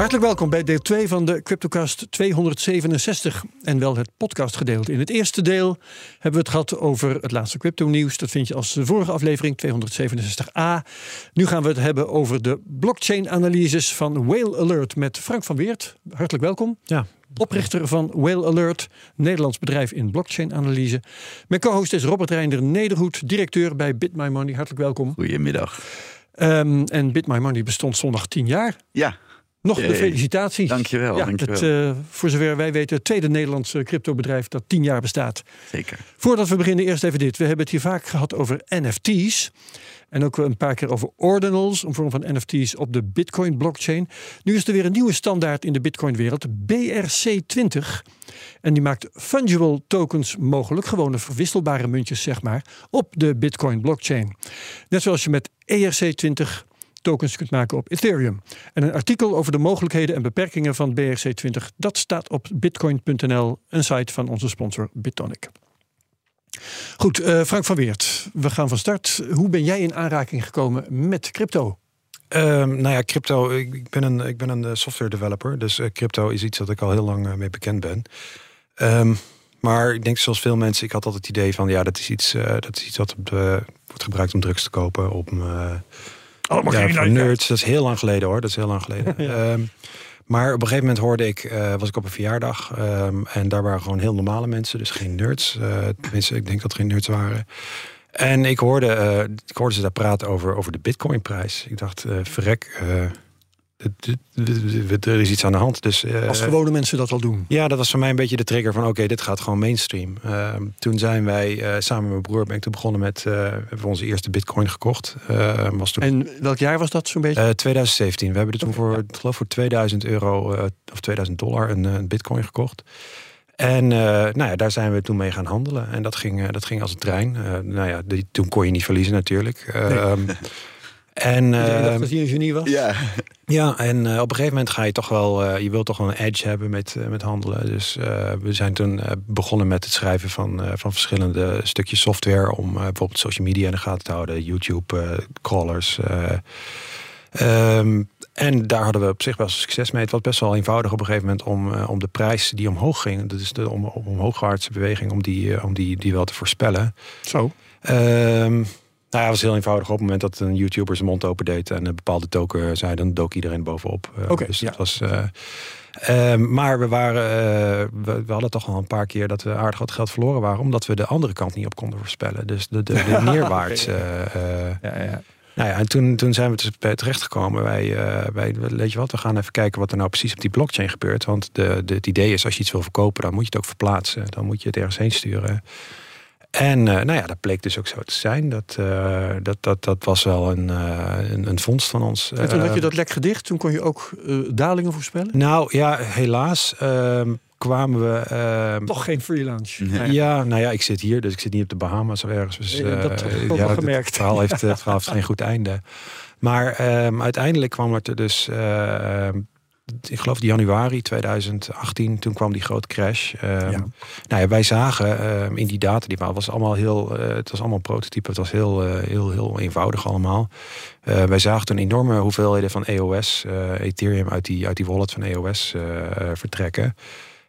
Hartelijk welkom bij deel 2 van de CryptoCast 267 en wel het podcastgedeelte. In het eerste deel hebben we het gehad over het laatste crypto-nieuws. Dat vind je als de vorige aflevering 267a. Nu gaan we het hebben over de blockchain-analyses van Whale Alert met Frank van Weert. Hartelijk welkom. Ja. Oprichter van Whale Alert, Nederlands bedrijf in blockchain-analyse. Mijn co-host is Robert Reinder Nederhoed, directeur bij BitMyMoney. Hartelijk welkom. Goedemiddag. Um, en BitMyMoney bestond zondag 10 jaar. Ja, nog de felicitaties. Dankjewel. Ja, dankjewel. Het, uh, voor zover wij weten, het tweede Nederlandse cryptobedrijf dat tien jaar bestaat. Zeker. Voordat we beginnen, eerst even dit. We hebben het hier vaak gehad over NFT's. En ook een paar keer over ordinals, een vorm van NFT's op de Bitcoin blockchain. Nu is er weer een nieuwe standaard in de Bitcoin wereld, BRC20. En die maakt fungible tokens mogelijk, gewone verwisselbare muntjes zeg maar, op de Bitcoin blockchain. Net zoals je met ERC20 tokens kunt maken op Ethereum. En een artikel over de mogelijkheden en beperkingen van BRC20, dat staat op bitcoin.nl, een site van onze sponsor Bitonic. Goed, uh, Frank van Weert, we gaan van start. Hoe ben jij in aanraking gekomen met crypto? Um, nou ja, crypto. Ik ben een, ik ben een software developer. Dus uh, crypto is iets dat ik al heel lang uh, mee bekend ben. Um, maar ik denk zoals veel mensen, ik had altijd het idee van ja, dat is iets, dat is iets wat de, wordt gebruikt om drugs te kopen. Om, Allemaal ja, geen nerds. Dat is heel lang geleden hoor. Dat is heel lang geleden. Ja. Um, maar op een gegeven moment hoorde ik, uh, was ik op een verjaardag. Um, en daar waren gewoon heel normale mensen. Dus geen nerds. Uh, tenminste, ik denk dat er geen nerds waren. En ik hoorde, uh, ik hoorde ze daar praten over, over de bitcoinprijs. Ik dacht, verrek, er is iets aan de hand. Dus, uh, Als gewone mensen dat al doen. Ja, dat was voor mij een beetje de trigger van... oké, dit gaat gewoon mainstream. Uh, toen zijn wij uh, samen met mijn broer... ben ik toen begonnen met... hebben we onze eerste bitcoin gekocht. was toen, en welk jaar was dat zo'n beetje? 2017. We hebben er toen voor, geloof voor 2000 euro... of 2000 dollar een, een bitcoin gekocht. En nou ja, daar zijn we toen mee gaan handelen. En dat ging, dat ging als een trein. nou ja, die, toen kon je niet verliezen natuurlijk. Nee. En, uh, dacht dat hij een genie was? Ja, ja en uh, op een gegeven moment ga je toch wel, uh, je wilt toch wel een edge hebben met, uh, met handelen. Dus we zijn toen begonnen met het schrijven van, van verschillende stukjes software om bijvoorbeeld social media in de gaten te houden, YouTube, crawlers. Um, en daar hadden we op zich wel succes mee. Het was best wel eenvoudig op een gegeven moment om, om de prijs die omhoog ging, dus de om, om omhoogwaartse beweging, om die, om die, die wel te voorspellen. Zo. Um, nou ja, het was heel eenvoudig. Op het moment dat een YouTuber zijn mond open deed en een bepaalde token zei, dan dook iedereen bovenop. Oké. Okay, dus ja. dat was. Uh, uh, maar we waren, uh, we, we, hadden toch al een paar keer dat we aardig wat geld verloren waren, omdat we de andere kant niet op konden voorspellen. Dus de, de, de neerwaarts. ja, ja. Nou ja, en toen, toen zijn we terechtgekomen. Wij, wij, weet je wat, we gaan even kijken wat er nou precies op die blockchain gebeurt. Want de, de, het idee is, als je iets wil verkopen, dan moet je het ook verplaatsen. Dan moet je het ergens heen sturen. En uh, nou ja, dat bleek dus ook zo te zijn. Dat, uh, dat, dat, dat was wel een, uh, een, een, vondst van ons. En toen had je dat lek gedicht, toen kon je ook dalingen voorspellen? Nou ja, helaas ehm, kwamen we... ehm, Toch geen freelance? Nee. Ja, nou ja, ik zit hier, dus ik zit niet op de Bahamas of ergens. Dus, dat heb ik ook ja, wel gemerkt. Het verhaal heeft, het verhaal heeft geen goed einde. Maar um, uiteindelijk kwam het er dus ik geloof januari 2018, toen kwam die grote crash. Um, ja. Nou ja, wij zagen um, in die data, die was allemaal heel, uh, het was allemaal prototype, het was heel, uh, heel, heel eenvoudig allemaal. Uh, wij zagen toen enorme hoeveelheden van EOS, Ethereum uit die, uit die wallet van EOS vertrekken.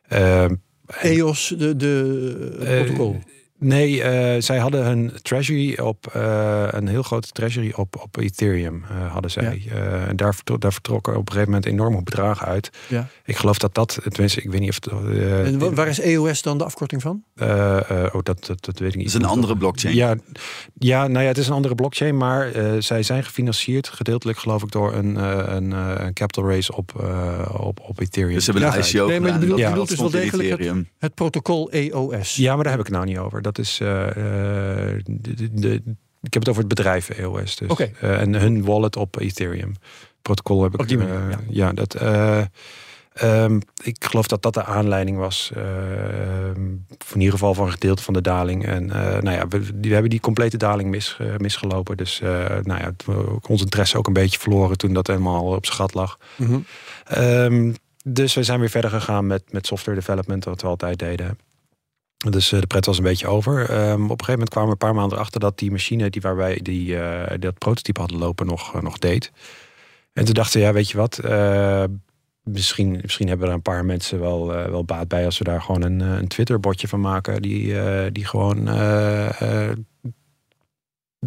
Ehm, EOS, de, de protocol. Nee, uh, zij hadden hun treasury op uh, een heel grote treasury op, op Ethereum uh, hadden zij. Ja. en daar, daar vertrokken op een gegeven moment enorme bedragen uit. Ja. Ik geloof dat dat, tenminste, ik weet niet of. Het, en waar is EOS dan de afkorting van? oh, dat, dat, dat weet ik niet. Het is een andere blockchain. Ja, ja, nou ja, het is een andere blockchain, maar zij zijn gefinancierd, gedeeltelijk geloof ik, door een, een, een capital raise op, op, op Ethereum. Dus ze hebben een ICO Nee, maar je bedoelt, ja, je bedoelt dus wel degelijk het, het protocol EOS. Ja, maar daar heb ik het nou niet over. Dat is. Uh, de, de, ik heb het over het bedrijf EOS. Dus. Okay. Uh, en hun wallet op Ethereum. Protocol heb ik. Die uh, manier, ja. ja. dat. Ehm, ik geloof dat dat de aanleiding was. Uh, in ieder geval van een gedeelte van de daling. En nou ja, we, we, hebben die complete daling mis, misgelopen. Dus nou ja, onze interesse ook een beetje verloren toen dat helemaal op zijn gat lag. Mm -hmm. dus we zijn weer verder gegaan met, met software development, wat we altijd deden. Dus de pret was een beetje over. Um, op een gegeven moment kwamen we een paar maanden achter dat die machine die waar wij die, dat prototype hadden lopen nog, nog deed. En toen dachten we, ja, weet je wat, misschien, misschien hebben er een paar mensen wel, wel baat bij als we daar gewoon een, eh, een Twitter-botje van maken. Die, die gewoon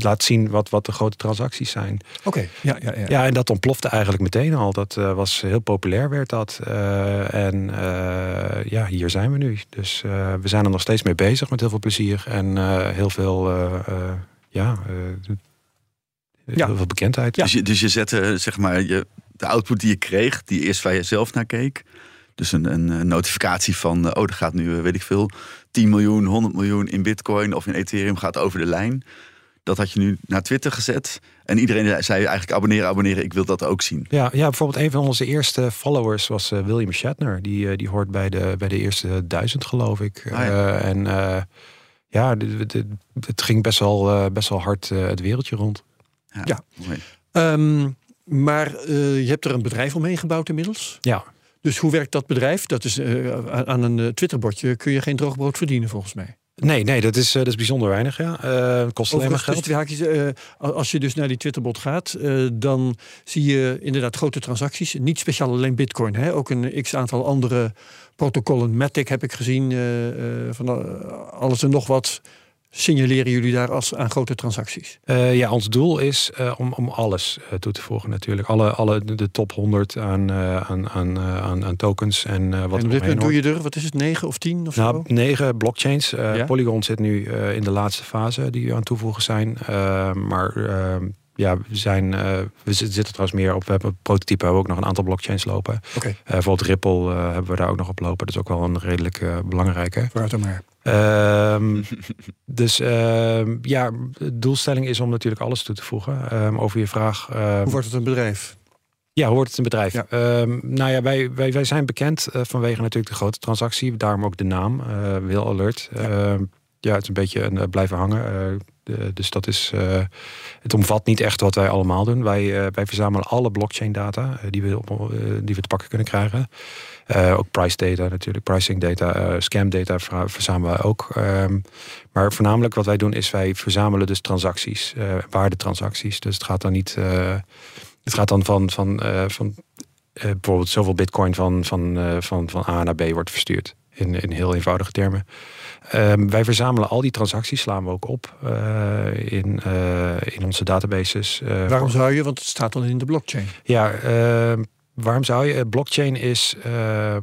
laat zien wat, wat de grote transacties zijn. Oké, ja, ja, ja. Ja, en dat ontplofte eigenlijk meteen al. Dat was heel populair, werd dat. en ja, hier zijn we nu. Dus we zijn er nog steeds mee bezig met heel veel plezier en heel veel, ja, ja. heel veel bekendheid. Dus, je, dus je zette, zeg maar, je de output die je kreeg, die eerst waar je zelf naar keek. Dus een, een, notificatie van, eh, oh, er gaat nu, eh, weet ik veel, 10 miljoen, 100 miljoen in Bitcoin of in Ethereum gaat over de lijn. Dat had je nu naar Twitter gezet. En iedereen zei eigenlijk abonneren, abonneren, ik wil dat ook zien. Ja, ja bijvoorbeeld een van onze eerste followers was uh, William Shatner. Die, die hoort bij de, bij de eerste duizend, geloof ik. Ah, ja. en ja, het ging best wel, best wel hard het wereldje rond. Ja, ja. Mooi. Maar uh, je hebt er een bedrijf omheen gebouwd inmiddels. Ja. Dus hoe werkt dat bedrijf? Dat is uh, aan een uh, Twitterbordje kun je geen droogbrood verdienen volgens mij. Nee, nee, dat is, dat is bijzonder weinig. Ja. Uh, kost alleen maar geld. Dus haakjes, uh, als je dus naar die Twitterbot gaat, uh, dan zie je inderdaad grote transacties. Niet speciaal alleen Bitcoin, hè? ook een x aantal andere protocollen. Matic heb ik gezien, van alles en nog wat signaleren jullie daar als aan grote transacties? Uh, ja, ons doel is uh, om, om alles uh, toe te voegen natuurlijk. Alle, alle de top 100 aan, aan, aan, aan, aan tokens en wat En dit doe je er, wat is het, 9 of 10 of nou, zo? 9 blockchains. Ja? Polygon zit nu in de laatste fase die aan toevoegen zijn. maar ja, we, zijn, we zitten trouwens meer op. We hebben prototype, hebben we ook nog een aantal blockchains lopen. Okay. bijvoorbeeld Ripple hebben we daar ook nog op lopen. Dat is ook wel een redelijk belangrijke. Vooruit maar. Um, dus uh, ja, de doelstelling is om natuurlijk alles toe te voegen. Um, over je vraag. Hoe wordt het een bedrijf? Ja, hoe wordt het een bedrijf? Ja. nou ja, wij, wij, wij zijn bekend vanwege natuurlijk de grote transactie. Daarom ook de naam, Will Alert. Ja. Ja, het is een beetje een blijven hangen. dus dat is, het omvat niet echt wat wij allemaal doen. Wij, wij verzamelen alle blockchain data die, we, die we te pakken kunnen krijgen. Ook price data natuurlijk, pricing data, scam data verzamelen we ook. Um, maar voornamelijk wat wij doen is wij verzamelen dus transacties, waardetransacties. Dus het gaat dan niet, het gaat dan van, van, van bijvoorbeeld zoveel bitcoin van, van, van, van A naar B wordt verstuurd. In, in heel eenvoudige termen. Um, wij verzamelen al die transacties, slaan we ook op in, in onze databases. Waarom zou je? Want het staat dan in de blockchain. Ja, ehm, Waarom zou je? Blockchain is. Uh,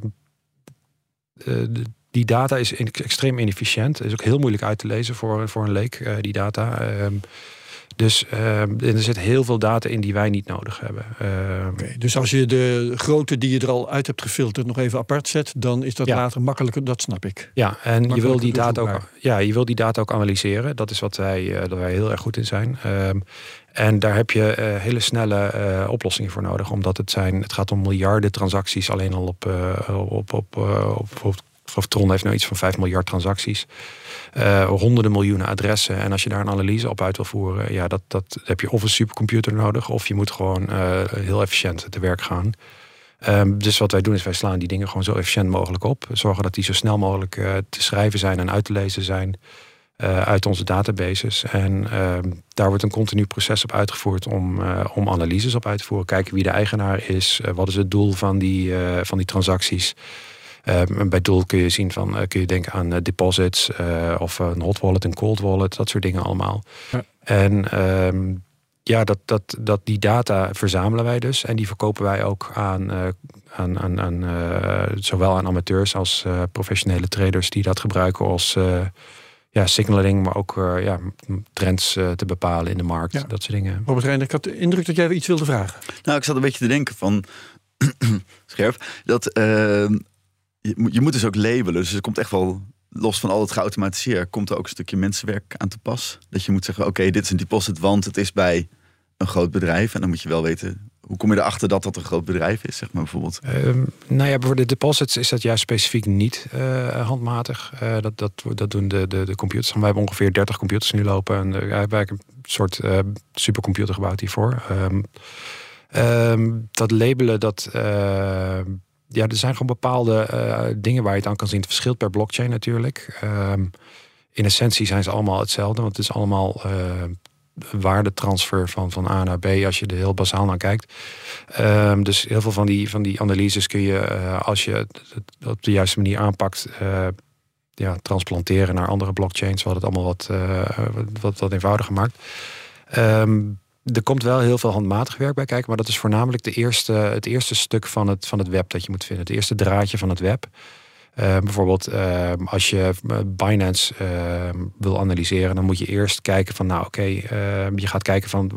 die data is extreem inefficiënt. Is ook heel moeilijk uit te lezen voor, voor een leek, die data. Uh, dus er zit heel veel data in die wij niet nodig hebben. Okay, dus als je de grootte die je er al uit hebt gefilterd nog even apart zet, dan is dat ja. later makkelijker, dat snap ik. Ja, en je wil, die data ook, ja, je wil die data ook analyseren. Dat is wat wij, dat wij heel erg goed in zijn. Um, en daar heb je uh, hele snelle uh, oplossingen voor nodig. Omdat het, zijn, het gaat om miljarden transacties alleen al op, uh, op, op, op, Tron heeft nou iets van 5 miljard transacties. honderden miljoenen adressen. En als je daar een analyse op uit wil voeren, ja, dat, dat heb je of een supercomputer nodig, of je moet gewoon heel efficiënt te werk gaan. Um, dus wat wij doen is wij slaan die dingen gewoon zo efficiënt mogelijk op. Zorgen dat die zo snel mogelijk te schrijven zijn en uit te lezen zijn. Uit onze databases. En uh, daar wordt een continu proces op uitgevoerd om, om analyses op uit te voeren. Kijken wie de eigenaar is, wat is het doel van die, van die transacties. Ehm, bij doel kun je zien van, kun je denken aan deposits of een hot wallet, een cold wallet, dat soort dingen allemaal. Ja. En um, ja, dat, dat, dat die data verzamelen wij dus en die verkopen wij ook aan, aan, aan, aan zowel aan amateurs als professionele traders die dat gebruiken als ja, signaling, maar ook uh, ja, trends uh, te bepalen in de markt. Ja. Dat soort dingen. Robert Reiner, ik had de indruk dat jij iets wilde vragen. Nou, ik zat een beetje te denken van, scherp, dat uh, je, je moet dus ook labelen. Dus er komt echt wel, los van al het geautomatiseerd, komt er ook een stukje mensenwerk aan te pas. Dat je moet zeggen, oké, dit is een deposit, want het is bij een groot bedrijf. En dan moet je wel weten hoe kom je erachter dat dat een groot bedrijf is, zeg maar bijvoorbeeld? Um, nou ja, voor de deposits is dat juist specifiek niet uh, handmatig. Uh, dat, dat, dat doen de, de, de computers. We hebben ongeveer 30 computers nu lopen. En uh, we hebben een soort supercomputer gebouwd hiervoor. Um, um, dat labelen, dat ja, er zijn gewoon bepaalde dingen waar je het aan kan zien. Het verschilt per blockchain natuurlijk. in essentie zijn ze allemaal hetzelfde, want het is allemaal waardetransfer van, van A naar B als je er heel basaal naar kijkt. Um, dus heel veel van die, van die analyses kun je, uh, als je het op de juiste manier aanpakt, ja, transplanteren naar andere blockchains, wat het allemaal wat, wat, wat eenvoudiger maakt. Um, er komt wel heel veel handmatig werk bij kijken, maar dat is voornamelijk de eerste, het eerste stuk van het, van het web dat je moet vinden. Het eerste draadje van het web. Uh, bijvoorbeeld uh, als je eh, Binance uh, wil analyseren, dan moet je eerst kijken van, nou oké, okay, je gaat kijken van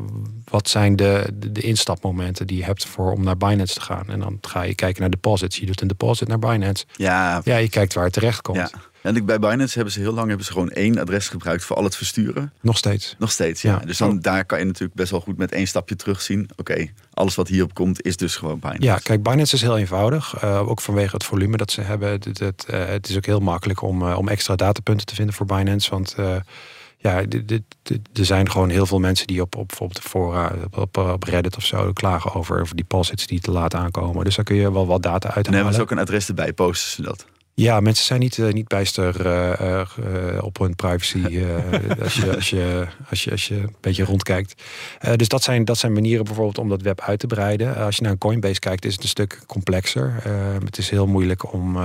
wat zijn de, de, de, instapmomenten die je hebt voor om naar Binance te gaan. En dan ga je kijken naar deposits. Je doet een deposit naar Binance. Ja, ja je kijkt waar het terecht komt. Ja. En bij Binance hebben ze heel lang hebben ze gewoon één adres gebruikt voor al het versturen. Nog steeds. Nog steeds, ja. Dus dan, daar kan je natuurlijk best wel goed met één stapje terugzien. Oké, alles wat hierop komt is dus gewoon Binance. Ja, kijk, Binance is heel eenvoudig. Uh, ook vanwege het volume dat ze hebben. Het, het, uh, het is ook heel makkelijk om, uh, om extra datapunten te vinden voor Binance. Want ja, er zijn gewoon heel veel mensen die op, op bijvoorbeeld de fora, op, op Reddit of zo, klagen over, over deposits die te laat aankomen. Dus daar kun je wel wat data uit En hebben ze ook een adres erbij, posten ze dat? Ja, mensen zijn niet, uh, niet bijster uh, uh, op hun privacy als, je, als, je, als, je, als je een beetje rondkijkt. dus dat zijn, dat zijn manieren bijvoorbeeld om dat web uit te breiden. als je naar een Coinbase kijkt, is het een stuk complexer. het is heel moeilijk om,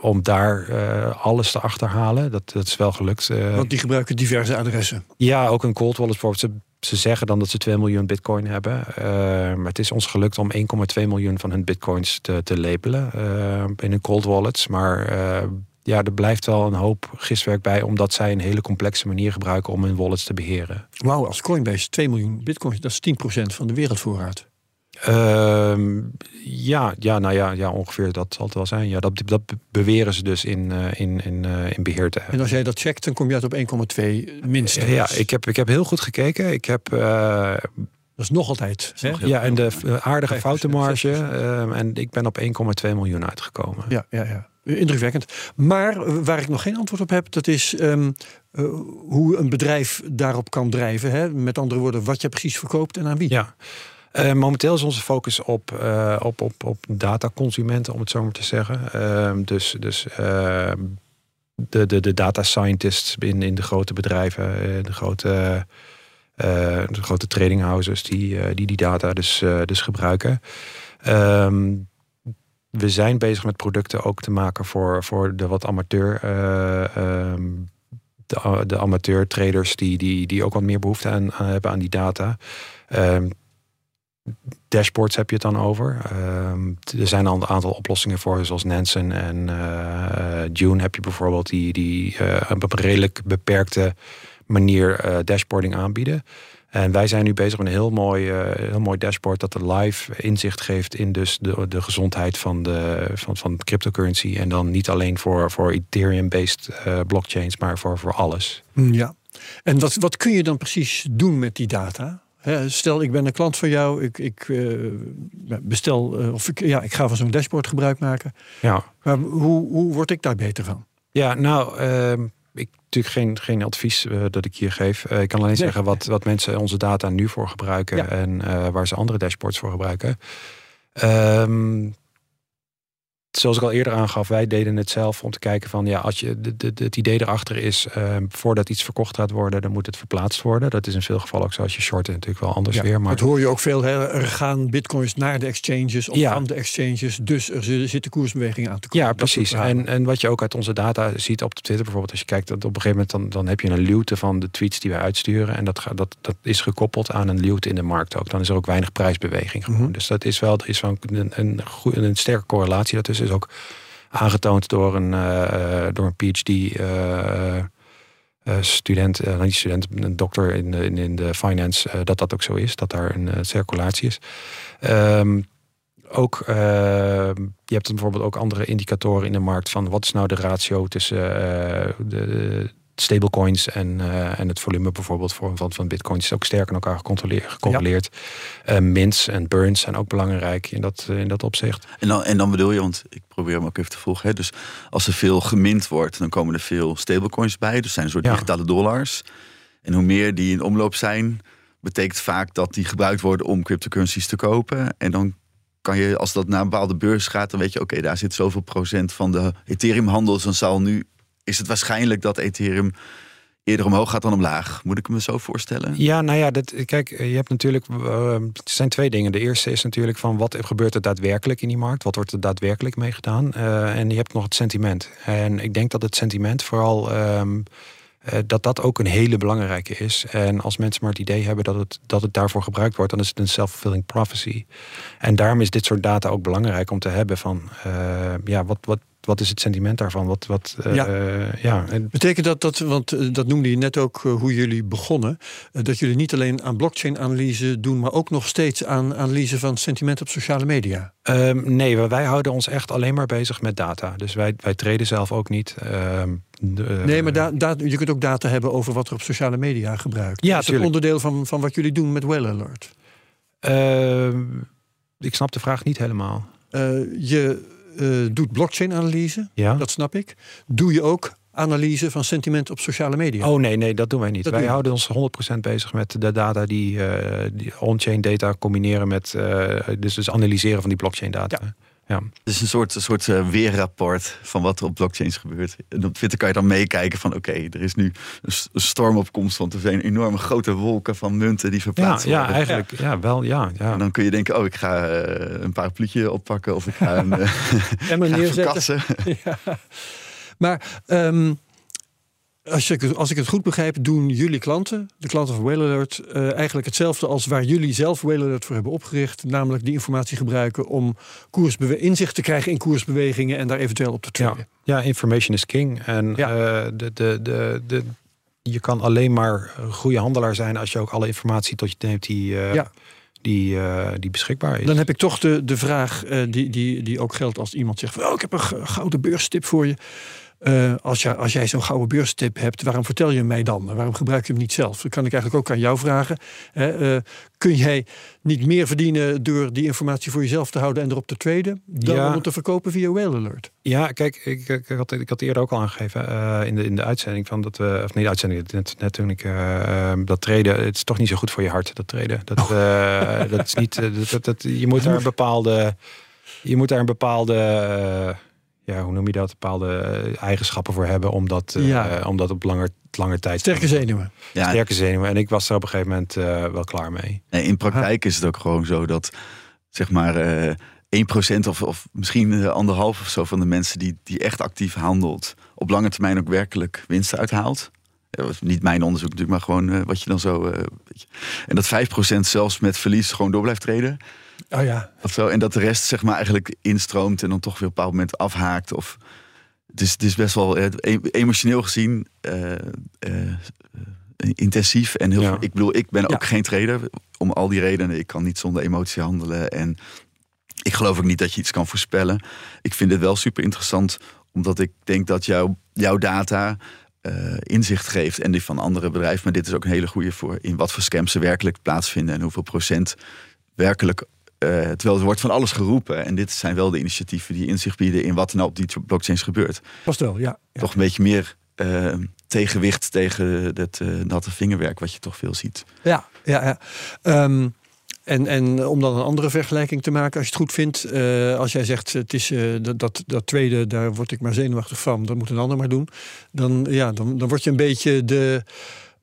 om daar alles te achterhalen. Dat, dat is wel gelukt. Want die gebruiken diverse adressen. Ja, ook een cold wallet bijvoorbeeld ze zeggen dan dat ze 2 miljoen bitcoin hebben. Uh, maar het is ons gelukt om 1,2 miljoen van hun bitcoins te, te labelen uh, in een cold wallets. Maar uh, ja, er blijft wel een hoop giswerk bij, omdat zij een hele complexe manier gebruiken om hun wallets te beheren. Wauw, als Coinbase 2 miljoen bitcoins, dat is 10% van de wereldvoorraad. Uh, ja, ja, nou ja, ja, ongeveer dat zal het wel zijn. Ja, dat, dat beweren ze dus in, uh, in, in, uh, in beheer te hebben. En als jij dat checkt, dan kom je uit op 1,2 minstens. ja, ik heb, ik heb heel goed gekeken. Ik heb. Uh, dat is nog altijd. Hè? Ja, en de aardige foutenmarge. Ehm, en ik ben op 1,2 miljoen uitgekomen. Ja, ja, ja. Indrukwekkend. Maar waar ik nog geen antwoord op heb, dat is um, uh, hoe een bedrijf daarop kan drijven. Hè? Met andere woorden, wat je precies verkoopt en aan wie. Ja. Uh, momenteel is onze focus op, uh, op, op, op dataconsumenten, om het zo maar te zeggen. Uh, dus dus uh, de, de, de data scientists in, in de grote bedrijven, de grote, de grote trading houses die, die die data dus, dus gebruiken. Ehm, we zijn bezig met producten ook te maken voor, voor de wat amateur. Ehm, de, de amateur traders die, die, die ook wat meer behoefte aan, aan hebben aan die data. Um, dashboards heb je het dan over. Ehm, er zijn al een aantal oplossingen voor, zoals Nansen en uh, June heb je bijvoorbeeld, die, die uh, op een redelijk beperkte manier uh, dashboarding aanbieden. En wij zijn nu bezig met een heel mooi, heel mooi dashboard dat de live inzicht geeft in dus de, de gezondheid van de van, van cryptocurrency. En dan niet alleen voor, voor Ethereum-based blockchains, maar voor, voor alles. Ja. En wat, wat kun je dan precies doen met die data? Stel, ik ben een klant van jou, ik, ik uh, bestel, uh, of ik, ja, ik ga van zo'n dashboard gebruik maken. Ja. Maar hoe, hoe word ik daar beter van? Ja, nou, uh, ik natuurlijk geen, geen advies uh, dat ik hier geef. ik kan alleen nee. zeggen wat, wat mensen onze data nu voor gebruiken ja. en waar ze andere dashboards voor gebruiken. Ehm, zoals ik al eerder aangaf, wij deden het zelf om te kijken van ja, als je de, de, het idee erachter is, uh, voordat iets verkocht gaat worden, dan moet het verplaatst worden. Dat is in veel gevallen ook zo als je shorten natuurlijk wel anders ja, weer. Maar dat hoor je ook veel. Hè? Er gaan bitcoins naar de exchanges of ja. van de exchanges, dus er zitten koersbewegingen aan te komen. Ja, precies. En, en wat je ook uit onze data ziet op Twitter bijvoorbeeld, als je kijkt, dat op een gegeven moment dan, dan heb je een luwte van de tweets die wij uitsturen en dat, dat, dat is gekoppeld aan een luwte in de markt ook. Dan is er ook weinig prijsbeweging gewoon. Mm -hmm. Dus dat is wel, er is wel een, een, een, een sterke correlatie. Dat is ook aangetoond door een, uh, door een PhD uh, student, uh, niet student, een dokter in in, in de finance, dat dat ook zo is, dat daar een circulatie is. Um, ook, je hebt bijvoorbeeld ook andere indicatoren in de markt van wat is nou de ratio tussen de, stablecoins en, uh, en het volume bijvoorbeeld van, van, van bitcoins is ook sterk aan elkaar gecontroleerd. Ja. mints en burns zijn ook belangrijk in dat, in dat opzicht. En dan, en dan bedoel je, want ik probeer hem ook even te volgen. Hè? Dus als er veel gemint wordt, dan komen er veel stablecoins bij. Dus zijn een soort digitale dollars. En hoe meer die in omloop zijn, betekent vaak dat die gebruikt worden om cryptocurrencies te kopen. En dan kan je, als dat naar een bepaalde beurs gaat, dan weet je, oké, daar zit zoveel procent van de Ethereum-handel. Dus dan zal nu, is het waarschijnlijk dat Ethereum eerder omhoog gaat dan omlaag. Moet ik me zo voorstellen? Ja, nou ja, kijk, je hebt natuurlijk. Uh, het zijn twee dingen. De eerste is natuurlijk van wat gebeurt er daadwerkelijk in die markt? Wat wordt er daadwerkelijk mee gedaan? Uh, en je hebt nog het sentiment. En ik denk dat het sentiment vooral. Uh, dat dat ook een hele belangrijke is. En als mensen maar het idee hebben dat het, dat het daarvoor gebruikt wordt, dan is het een self-fulfilling prophecy. En daarom is dit soort data ook belangrijk om te hebben van ja, wat, wat, wat is het sentiment daarvan? Wat, wat, uh, ja. ja. Betekent dat, dat want dat noemde je net ook hoe jullie begonnen, dat jullie niet alleen aan blockchain-analyse doen, maar ook nog steeds aan analyse van sentiment op sociale media? Um, nee, wij houden ons echt alleen maar bezig met data. Dus wij, wij treden zelf ook niet. Um, de, nee, maar da, da, je kunt ook data hebben over wat er op sociale media gebruikt. Ja, is dat onderdeel van, van wat jullie doen met Well Alert? Uh, ik snap de vraag niet helemaal. Uh, je uh, doet blockchain-analyse, ja. dat snap ik. Doe je ook analyse van sentiment op sociale media? Oh nee, nee, dat doen wij niet. Dat wij houden ons 100% bezig met de data die, uh, die on-chain data combineren met, uh, dus, dus analyseren van die blockchain data. Ja. Ja. Het is een soort, een soort uh, weerrapport van wat er op blockchains gebeurt. En op Twitter kan je dan meekijken van oké, er is nu een stormopkomst. Want er zijn enorme grote wolken van munten die verplaatst ja, worden. Ja, eigenlijk. Ja, wel, ja, ja. En dan kun je denken, oh, ik ga uh, een parapluutje oppakken of ik ga een uh, neerzetten. ja. Maar um, als, je, als ik het goed begrijp, doen jullie klanten, de klanten van Whale Alert, uh, eigenlijk hetzelfde als waar jullie zelf Whale Alert voor hebben opgericht. Namelijk die informatie gebruiken om inzicht te krijgen in koersbewegingen en daar eventueel op te traden. Ja, ja information is king. En ja. uh, de, de, de, de, je kan alleen maar een goede handelaar zijn als je ook alle informatie tot je neemt die. Uh, ja die, uh, die beschikbaar is. Dan heb ik toch de, de vraag uh, die, die, die ook geldt als iemand zegt: van, oh, Ik heb een gouden beurstip voor je. Uh, als, jij, als jij zo'n gouden beurstip hebt, waarom vertel je hem mij dan? Waarom gebruik je hem niet zelf? Dat kan ik eigenlijk ook aan jou vragen. Uh, kun jij niet meer verdienen door die informatie voor jezelf te houden en erop te traden, dan ja. om te verkopen via Whale Alert? Ja, kijk, ik, ik, had, ik had eerder ook al aangegeven uh, in, de, in de uitzending van dat we, of niet de uitzending, net, net toen ik dat treden, het is toch niet zo goed voor je hart, dat treden. Dat, oh. dat is niet, dat, dat, dat, je moet daar een bepaalde, je moet daar een bepaalde ja, hoe noem je dat, bepaalde eh, eigenschappen voor hebben om dat, uh, ja. om dat op langer, langer tijd Sterke zenuwen. Ja. Sterke zenuwen. En ik was er op een gegeven moment uh, wel klaar mee. Nee, in praktijk is het ook gewoon zo dat zeg maar uh, 1% of, of misschien anderhalf of zo van de mensen die, die echt actief handelt, op lange termijn ook werkelijk winst uithaalt. Dat was niet mijn onderzoek natuurlijk, maar gewoon wat je dan zo. en dat 5% zelfs met verlies gewoon door blijft treden. Oh ja. Of zo. En dat de rest zeg maar eigenlijk instroomt en dan toch weer op een bepaald moment afhaakt. Of, het, is, het is best wel emotioneel gezien uh, uh, intensief. En heel ja. ik bedoel, ik ben ook ja. geen trader. Om al die redenen. Ik kan niet zonder emotie handelen. En ik geloof ook niet dat je iets kan voorspellen. Ik vind het wel super interessant. Omdat ik denk dat jouw jouw data uh, inzicht geeft. En die van andere bedrijven. Maar dit is ook een hele goede voor in wat voor scams er werkelijk plaatsvinden. En hoeveel procent werkelijk uh, terwijl er wordt van alles geroepen. En dit zijn wel de initiatieven die inzicht bieden in wat er nou op die blockchains gebeurt. Past wel, ja. ja. Toch een beetje meer uh, tegenwicht tegen dat uh, natte vingerwerk wat je toch veel ziet. Ja, ja, ja. Um, en, en om dan een andere vergelijking te maken, als je het goed vindt, uh, als jij zegt het is uh, dat, dat, dat, tweede, daar word ik maar zenuwachtig van, dat moet een ander maar doen. Dan, ja, dan, dan word je een beetje de.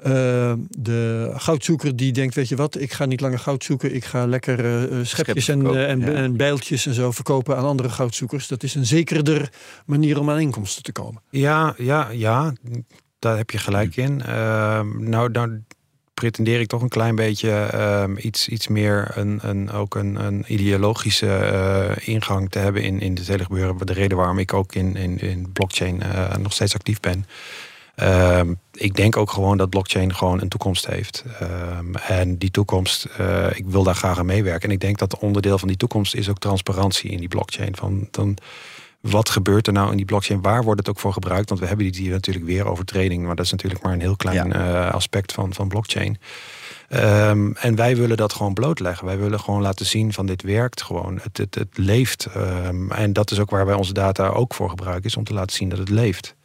Uh, de goudzoeker die denkt, weet je wat, ik ga niet langer goud zoeken. Ik ga lekker uh, schepjes en, uh, en, ja. en, bijltjes en zo verkopen aan andere goudzoekers. Dat is een zekerder manier om aan inkomsten te komen. Ja, ja, ja. Daar heb je gelijk in. Ehm, nou, nou pretendeer ik toch een klein beetje ehm, iets, iets meer een, een, ook een, een ideologische ingang te hebben in, in het hele gebeuren. De reden waarom ik ook in, in, in blockchain nog steeds actief ben. Uh, ik denk ook gewoon dat blockchain gewoon een toekomst heeft. Um, en die toekomst, uh, ik wil daar graag aan meewerken. En ik denk dat onderdeel van die toekomst is ook transparantie in die blockchain. Van, dan, wat gebeurt er nou in die blockchain? Waar wordt het ook voor gebruikt? Want we hebben die natuurlijk weer over trading, maar dat is natuurlijk maar een heel klein eh, aspect van, van blockchain. Ehm, en wij willen dat gewoon blootleggen. Wij willen gewoon laten zien van dit werkt gewoon. Het, het, het leeft. Ehm, en dat is ook waar wij onze data ook voor gebruiken, is om te laten zien dat het leeft.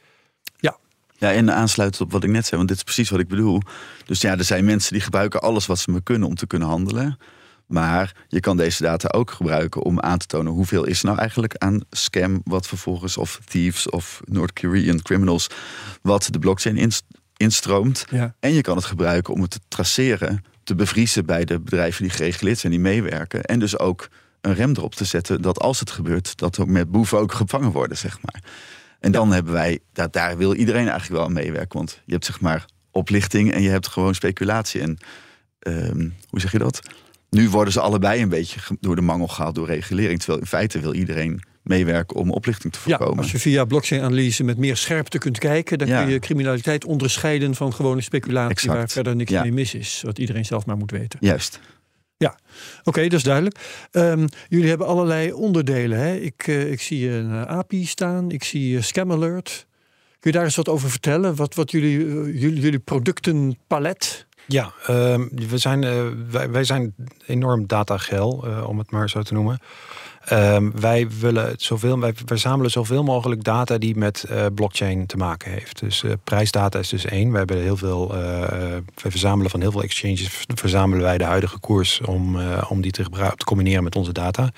Ja. En aansluitend op wat ik net zei, want dit is precies wat ik bedoel. Dus ja, er zijn mensen die gebruiken alles wat ze me kunnen om te kunnen handelen. Maar je kan deze data ook gebruiken om aan te tonen hoeveel is nou eigenlijk aan scam, wat vervolgens, of thieves of North Korean criminals, wat de blockchain instroomt. Ja. En je kan het gebruiken om het te traceren, te bevriezen bij de bedrijven die gereguleerd zijn, die meewerken. En dus ook een rem erop te zetten dat als het gebeurt, dat er met boeven ook gevangen worden, zeg maar. En dan hebben wij, dat, daar wil iedereen eigenlijk wel aan meewerken. Want je hebt zeg maar oplichting en je hebt gewoon speculatie. En ehm, hoe zeg je dat? Nu worden ze allebei een beetje door de mangel gehaald door regulering. Terwijl in feite wil iedereen meewerken om oplichting te voorkomen. Ja, als je via blockchain-analyse met meer scherpte kunt kijken, dan kun je criminaliteit onderscheiden van gewone speculatie waar verder niks mee mis is. Wat iedereen zelf maar moet weten. Juist. Ja, oké, dat is duidelijk. Um, jullie hebben allerlei onderdelen. Hè? Ik, uh, ik zie een uh, API staan, ik zie uh, Scam Alert. Kun je daar eens wat over vertellen? Wat, wat jullie, jullie, jullie productenpalet ja, uh, we zijn, uh, wij, zijn enorm datagel, uh, om het maar zo te noemen. Uh, wij willen zoveel, wij verzamelen zoveel mogelijk data die met uh, blockchain te maken heeft. Dus prijsdata is dus één. We hebben heel veel, wij verzamelen van heel veel exchanges, verzamelen wij de huidige koers om, om die te, te combineren met onze data.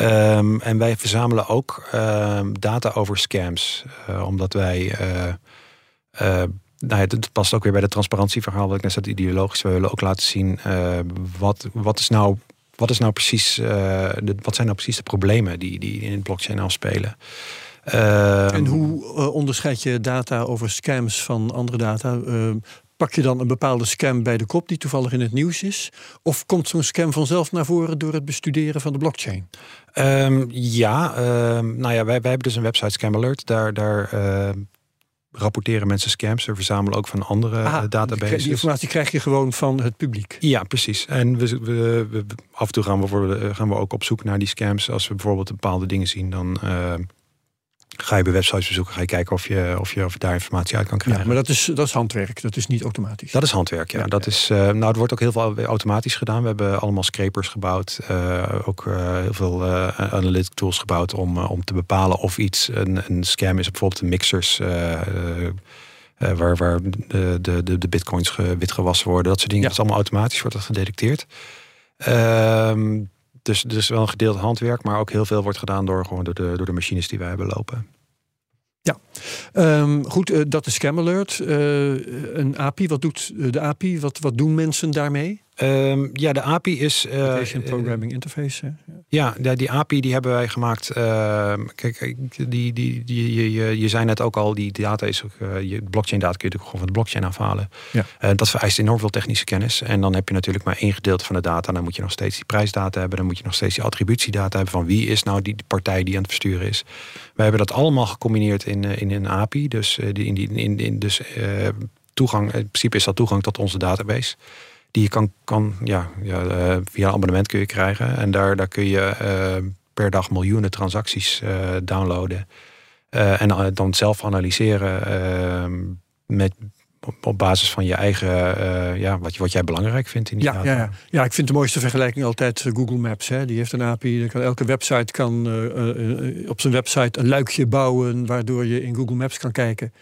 Um, en wij verzamelen ook ehm, data over scams, omdat wij nou, het past ook weer bij de transparantieverhaal wat ik net zei, ideologisch. We willen ook laten zien uh, wat, wat is nou wat, is nou precies, uh, de, wat zijn nou precies de problemen die, die in het blockchain afspelen. Uh, en hoe uh, onderscheid je data over scams van andere data? pak je dan een bepaalde scam bij de kop die toevallig in het nieuws is? Of komt zo'n scam vanzelf naar voren door het bestuderen van de blockchain? Um, ja, um, nou ja, wij, wij hebben dus een website Scam Alert. Daar, daar rapporteren mensen scams. We verzamelen ook van andere ah, databases. Die informatie krijg je gewoon van het publiek. Ja, precies. En we, we, we af en toe gaan we, voor, gaan we ook op zoek naar die scams. Als we bijvoorbeeld bepaalde dingen zien, dan uh, ga je bij websites bezoeken, ga je kijken of je, of je, of je daar informatie uit kan krijgen. Ja, maar dat is, dat is handwerk, dat is niet automatisch. Dat is handwerk, ja. dat Is, uh, nou, het wordt ook heel veel automatisch gedaan. We hebben allemaal scrapers gebouwd, uh, ook uh, heel veel analytic tools gebouwd om, om te bepalen of iets een, een scam is. Bijvoorbeeld de mixers. waar, waar de, de, de, bitcoins ge, witgewassen worden. Dat soort dingen. Ja. Dat is allemaal automatisch, wordt dat gedetecteerd. Ehm, dus, dus wel een gedeeld handwerk, maar ook heel veel wordt gedaan door, gewoon door, de, door de machines die wij hebben lopen. Ja, um, goed, uh, dat is Scam Alert. Uh, een API, wat doet de API? Wat, wat doen mensen daarmee? Um, ja, de API is. Uh, Programming Interface. Ja, die API die hebben wij gemaakt. Uh, kijk, die, die, die, je, je zei net ook al, die data is ook. Uh, je blockchain data kun je gewoon van de blockchain afhalen. Ja. dat vereist enorm veel technische kennis. En dan heb je natuurlijk maar één gedeelte van de data. Dan moet je nog steeds die prijsdata hebben. Dan moet je nog steeds die attributiedata hebben van wie is nou die partij die aan het versturen is. Wij hebben dat allemaal gecombineerd in, in een API. Dus, die, in die, in, in, dus toegang, in principe is dat toegang tot onze database die je kan, kan ja, ja uh, via een abonnement kun je krijgen. En daar, daar kun je uh, per dag miljoenen transacties uh, downloaden. en dan zelf analyseren ehm, met, op basis van je eigen, ja, wat, wat jij belangrijk vindt in die ja, data. Ja, ja. ja, ik vind de mooiste vergelijking altijd Google Maps. Hè. Die heeft een API. Kan, elke website kan op zijn website een luikje bouwen... waardoor je in Google Maps kan kijken.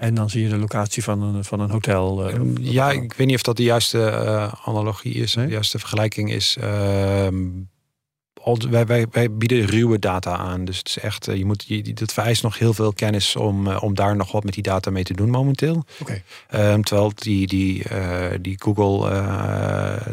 En dan zie je de locatie van een, van een hotel. Uh, ja, ik weet niet of dat de juiste uh, analogie is, nee? de juiste vergelijking is. Uh, wij, wij, wij bieden ruwe data aan. Dus het is echt, je moet, je, dat vereist nog heel veel kennis om, om daar nog wat met die data mee te doen momenteel. Okay. Um, terwijl die, die, die, Google,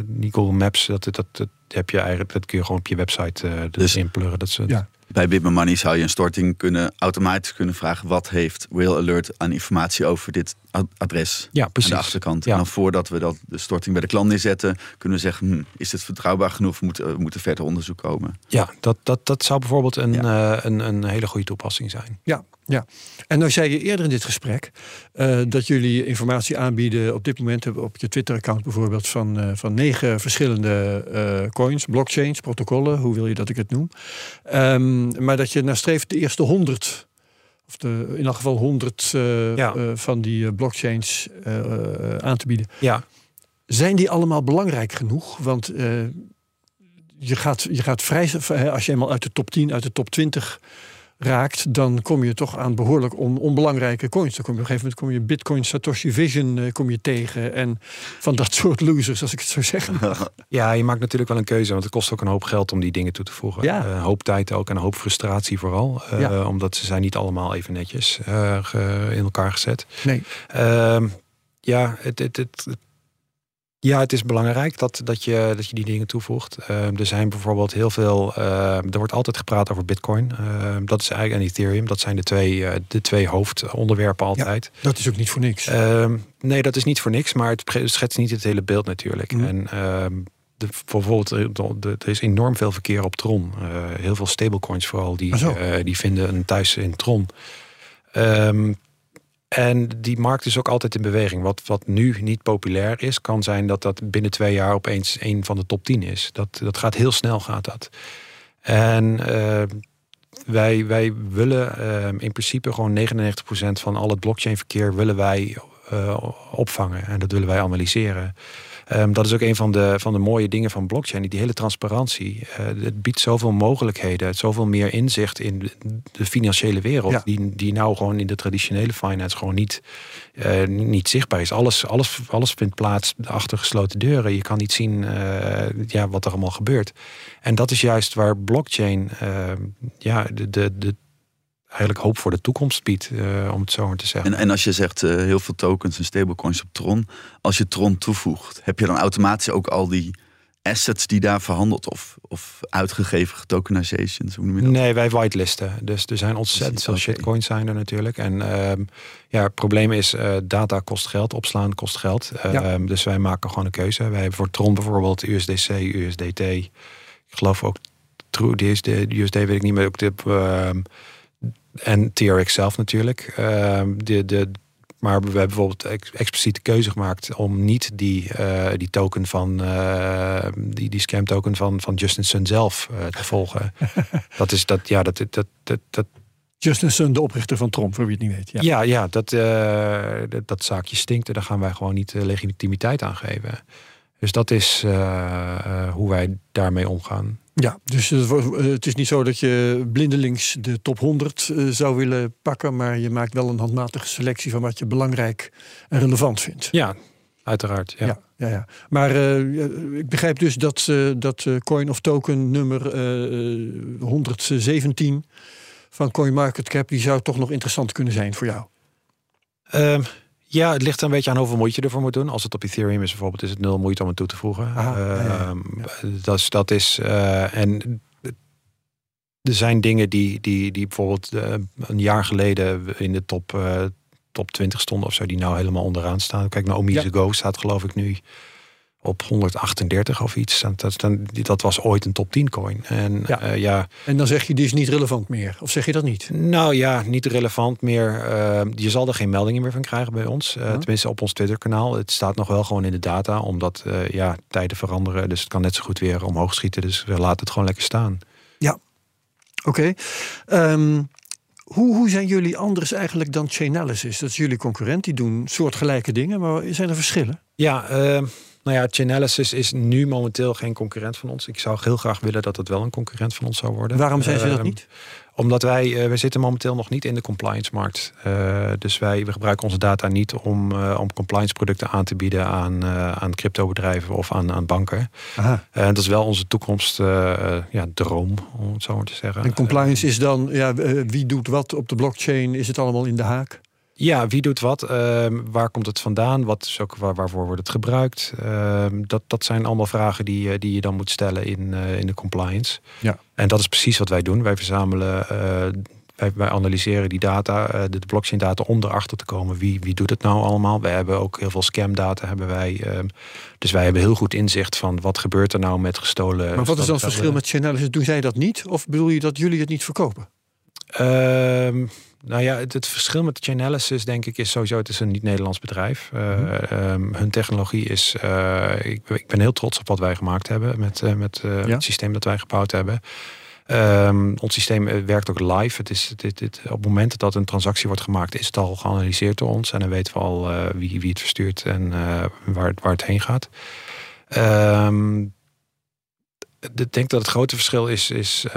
die Google Maps, dat, dat, dat, heb je eigenlijk, dat kun je gewoon op je website dus inpluggen. Dat ze, ja. Bij Bitme Money zou je een storting kunnen automatisch kunnen vragen: wat heeft Whale Alert aan informatie over dit adres ja, precies. aan de achterkant? Ja. En dan voordat we dat, de storting bij de klant neerzetten, kunnen we zeggen: hm, is dit vertrouwbaar genoeg? Moeten, moeten verder onderzoek komen. Ja, dat, dat, dat zou bijvoorbeeld een, ja. uh, een, een hele goede toepassing zijn. Ja, Ja, en nou zei je eerder in dit gesprek uh, dat jullie informatie aanbieden op dit moment op je Twitter-account bijvoorbeeld van, uh, van negen verschillende uh, coins, blockchains, protocollen, hoe wil je dat ik het noem. Um, maar dat je nastreeft de eerste honderd, of de, in elk geval honderd ja. van die blockchains aan te bieden. Ja. Zijn die allemaal belangrijk genoeg? Want je, gaat, je gaat vrij, als je eenmaal uit de top 10, uit de top 20 raakt, dan kom je toch aan behoorlijk on, onbelangrijke coins. Dan kom je op een gegeven moment kom je Bitcoin, Satoshi Vision uh, kom je tegen en van dat soort losers, als ik het zo zeg. Ja, je maakt natuurlijk wel een keuze, want het kost ook een hoop geld om die dingen toe te voegen. Ja. Uh, een hoop tijd ook en een hoop frustratie vooral, uh, ja. omdat ze zijn niet allemaal even netjes in elkaar gezet. Nee. Ehm, ja, het, het, het, ja, het is belangrijk dat, dat, je, dat je die dingen toevoegt. Uh, er zijn bijvoorbeeld heel veel. Uh, er wordt altijd gepraat over Bitcoin. Uh, dat is eigenlijk en Ethereum. Dat zijn de twee, de twee hoofdonderwerpen altijd. Ja, dat is ook niet voor niks. Ehm, nee, dat is niet voor niks, maar het schetst niet het hele beeld natuurlijk. Mhm. En ehm, de, bijvoorbeeld, er is enorm veel verkeer op Tron. heel veel stablecoins vooral, die, die vinden een thuis in Tron. Um, en die markt is ook altijd in beweging. Wat, wat nu niet populair is, kan zijn dat dat binnen twee jaar opeens een van de top 10 is. Dat, dat gaat heel snel, gaat dat. En uh, wij, wij willen uh, in principe gewoon 99% van al het blockchain-verkeer willen wij uh, opvangen. En dat willen wij analyseren. Um, dat is ook een van de, van de mooie dingen van blockchain. Die hele transparantie. Uh, het biedt zoveel mogelijkheden. Zoveel meer inzicht in de financiële wereld. Ja. Die, die nou gewoon in de traditionele finance gewoon niet, uh, niet zichtbaar is. Alles, alles, alles vindt plaats achter gesloten deuren. Je kan niet zien uh, ja, wat er allemaal gebeurt. En dat is juist waar blockchain ja, de, de, de eigenlijk hoop voor de toekomst biedt, uh, om het zo maar te zeggen. En, en als je zegt uh, heel veel tokens en stablecoins op Tron, als je Tron toevoegt, heb je dan automatisch ook al die assets die daar verhandeld of, of uitgegeven getokenizations? Hoe noem je dat? Nee, wij whitelisten. Dus er zijn ontzettend veel shitcoins zijn er natuurlijk. En uh, ja, het probleem is, uh, data kost geld, opslaan kost geld. Ja. Dus wij maken gewoon een keuze. Wij hebben voor Tron bijvoorbeeld USDC, USDT. Ik geloof ook True, USD, USD weet ik niet meer. Ook de, ehm, en TRX zelf natuurlijk. Uh, de, de, maar we hebben bijvoorbeeld ex expliciete keuze gemaakt om niet die, uh, die token van uh, die, die scam token van, van Justin Sun zelf uh, te volgen. dat is dat, ja, dat, dat, dat, dat Justin Sun, de oprichter van Trump, voor wie het niet weet. Ja, ja, ja dat, dat, dat zaakje stinkt en daar gaan wij gewoon niet legitimiteit aan geven. Dus dat is hoe wij daarmee omgaan. Ja, dus het is niet zo dat je blindelings de top 100 zou willen pakken, maar je maakt wel een handmatige selectie van wat je belangrijk en relevant vindt. Ja, uiteraard. Ja. Ja, ja, ja. Maar uh, ik begrijp dus dat, uh, dat uh, coin of token nummer 117 van CoinMarketCap, die zou toch nog interessant kunnen zijn voor jou? Um, ja, het ligt er een beetje aan hoeveel moeite je ervoor moet doen. Als het op Ethereum is bijvoorbeeld, is het nul moeite om het toe te voegen. Ja, ja. Dat, is, dat is uh, en er zijn dingen die, die, die bijvoorbeeld uh, een jaar geleden in de top, uh, top 20 stonden of zo, die nou helemaal onderaan staan. Kijk naar Omise Go staat geloof ik nu op 138 of iets. Dat, dat, dat was ooit een top 10 coin. En, ja. Uh, ja. en dan zeg je, die is niet relevant meer. Of zeg je dat niet? Nou ja, niet relevant meer. Uh, je zal er geen meldingen meer van krijgen bij ons. Uh, huh? Tenminste op ons Twitter kanaal. Het staat nog wel gewoon in de data. Omdat ja, tijden veranderen. Dus het kan net zo goed weer omhoog schieten. Dus we laten het gewoon lekker staan. Ja, oké. Okay. Um, hoe, hoe zijn jullie anders eigenlijk dan Chainalysis? Dat is jullie concurrent. Die doen soortgelijke dingen. Maar zijn er verschillen? Ja, uh, nou ja, Chainalysis is nu momenteel geen concurrent van ons. Ik zou heel graag willen dat het wel een concurrent van ons zou worden. Waarom zijn ze dat niet? Omdat wij, uh, wij zitten momenteel nog niet in de compliance markt. Uh, dus wij we gebruiken onze data niet om, uh, om compliance producten aan te bieden aan, aan cryptobedrijven of aan, aan banken. En dat is wel onze toekomst ja, droom, om het zo maar te zeggen. En compliance is dan, ja, wie doet wat op de blockchain? Is het allemaal in de haak? Ja, wie doet wat? Uh, waar komt het vandaan? Wat is ook, waar, waarvoor wordt het gebruikt? Uh, dat, dat zijn allemaal vragen die, die je dan moet stellen in, uh, in de compliance. Ja. En dat is precies wat wij doen. Wij verzamelen, wij, wij, analyseren die data, de blockchain data, om erachter te komen wie, wie doet het nou allemaal. Wij hebben ook heel veel scam data. Hebben wij, dus wij hebben heel goed inzicht van wat gebeurt er nou met gestolen. Maar wat is dan het verschil met Chainalysis? Doen zij dat niet? Of bedoel je dat jullie het niet verkopen? Ehm, nou ja, het, het verschil met Chainalysis denk ik is sowieso, het is een niet-Nederlands bedrijf. Uh, hun technologie is, uh, ik, ik, ben heel trots op wat wij gemaakt hebben met, uh, met ja. het systeem dat wij gebouwd hebben. Um, ons systeem werkt ook live. Het is, dit, dit, op het moment dat een transactie wordt gemaakt, is het al geanalyseerd door ons. En dan weten we al wie, wie het verstuurt en waar, waar het heen gaat. Um, ik denk dat het grote verschil is, is uh,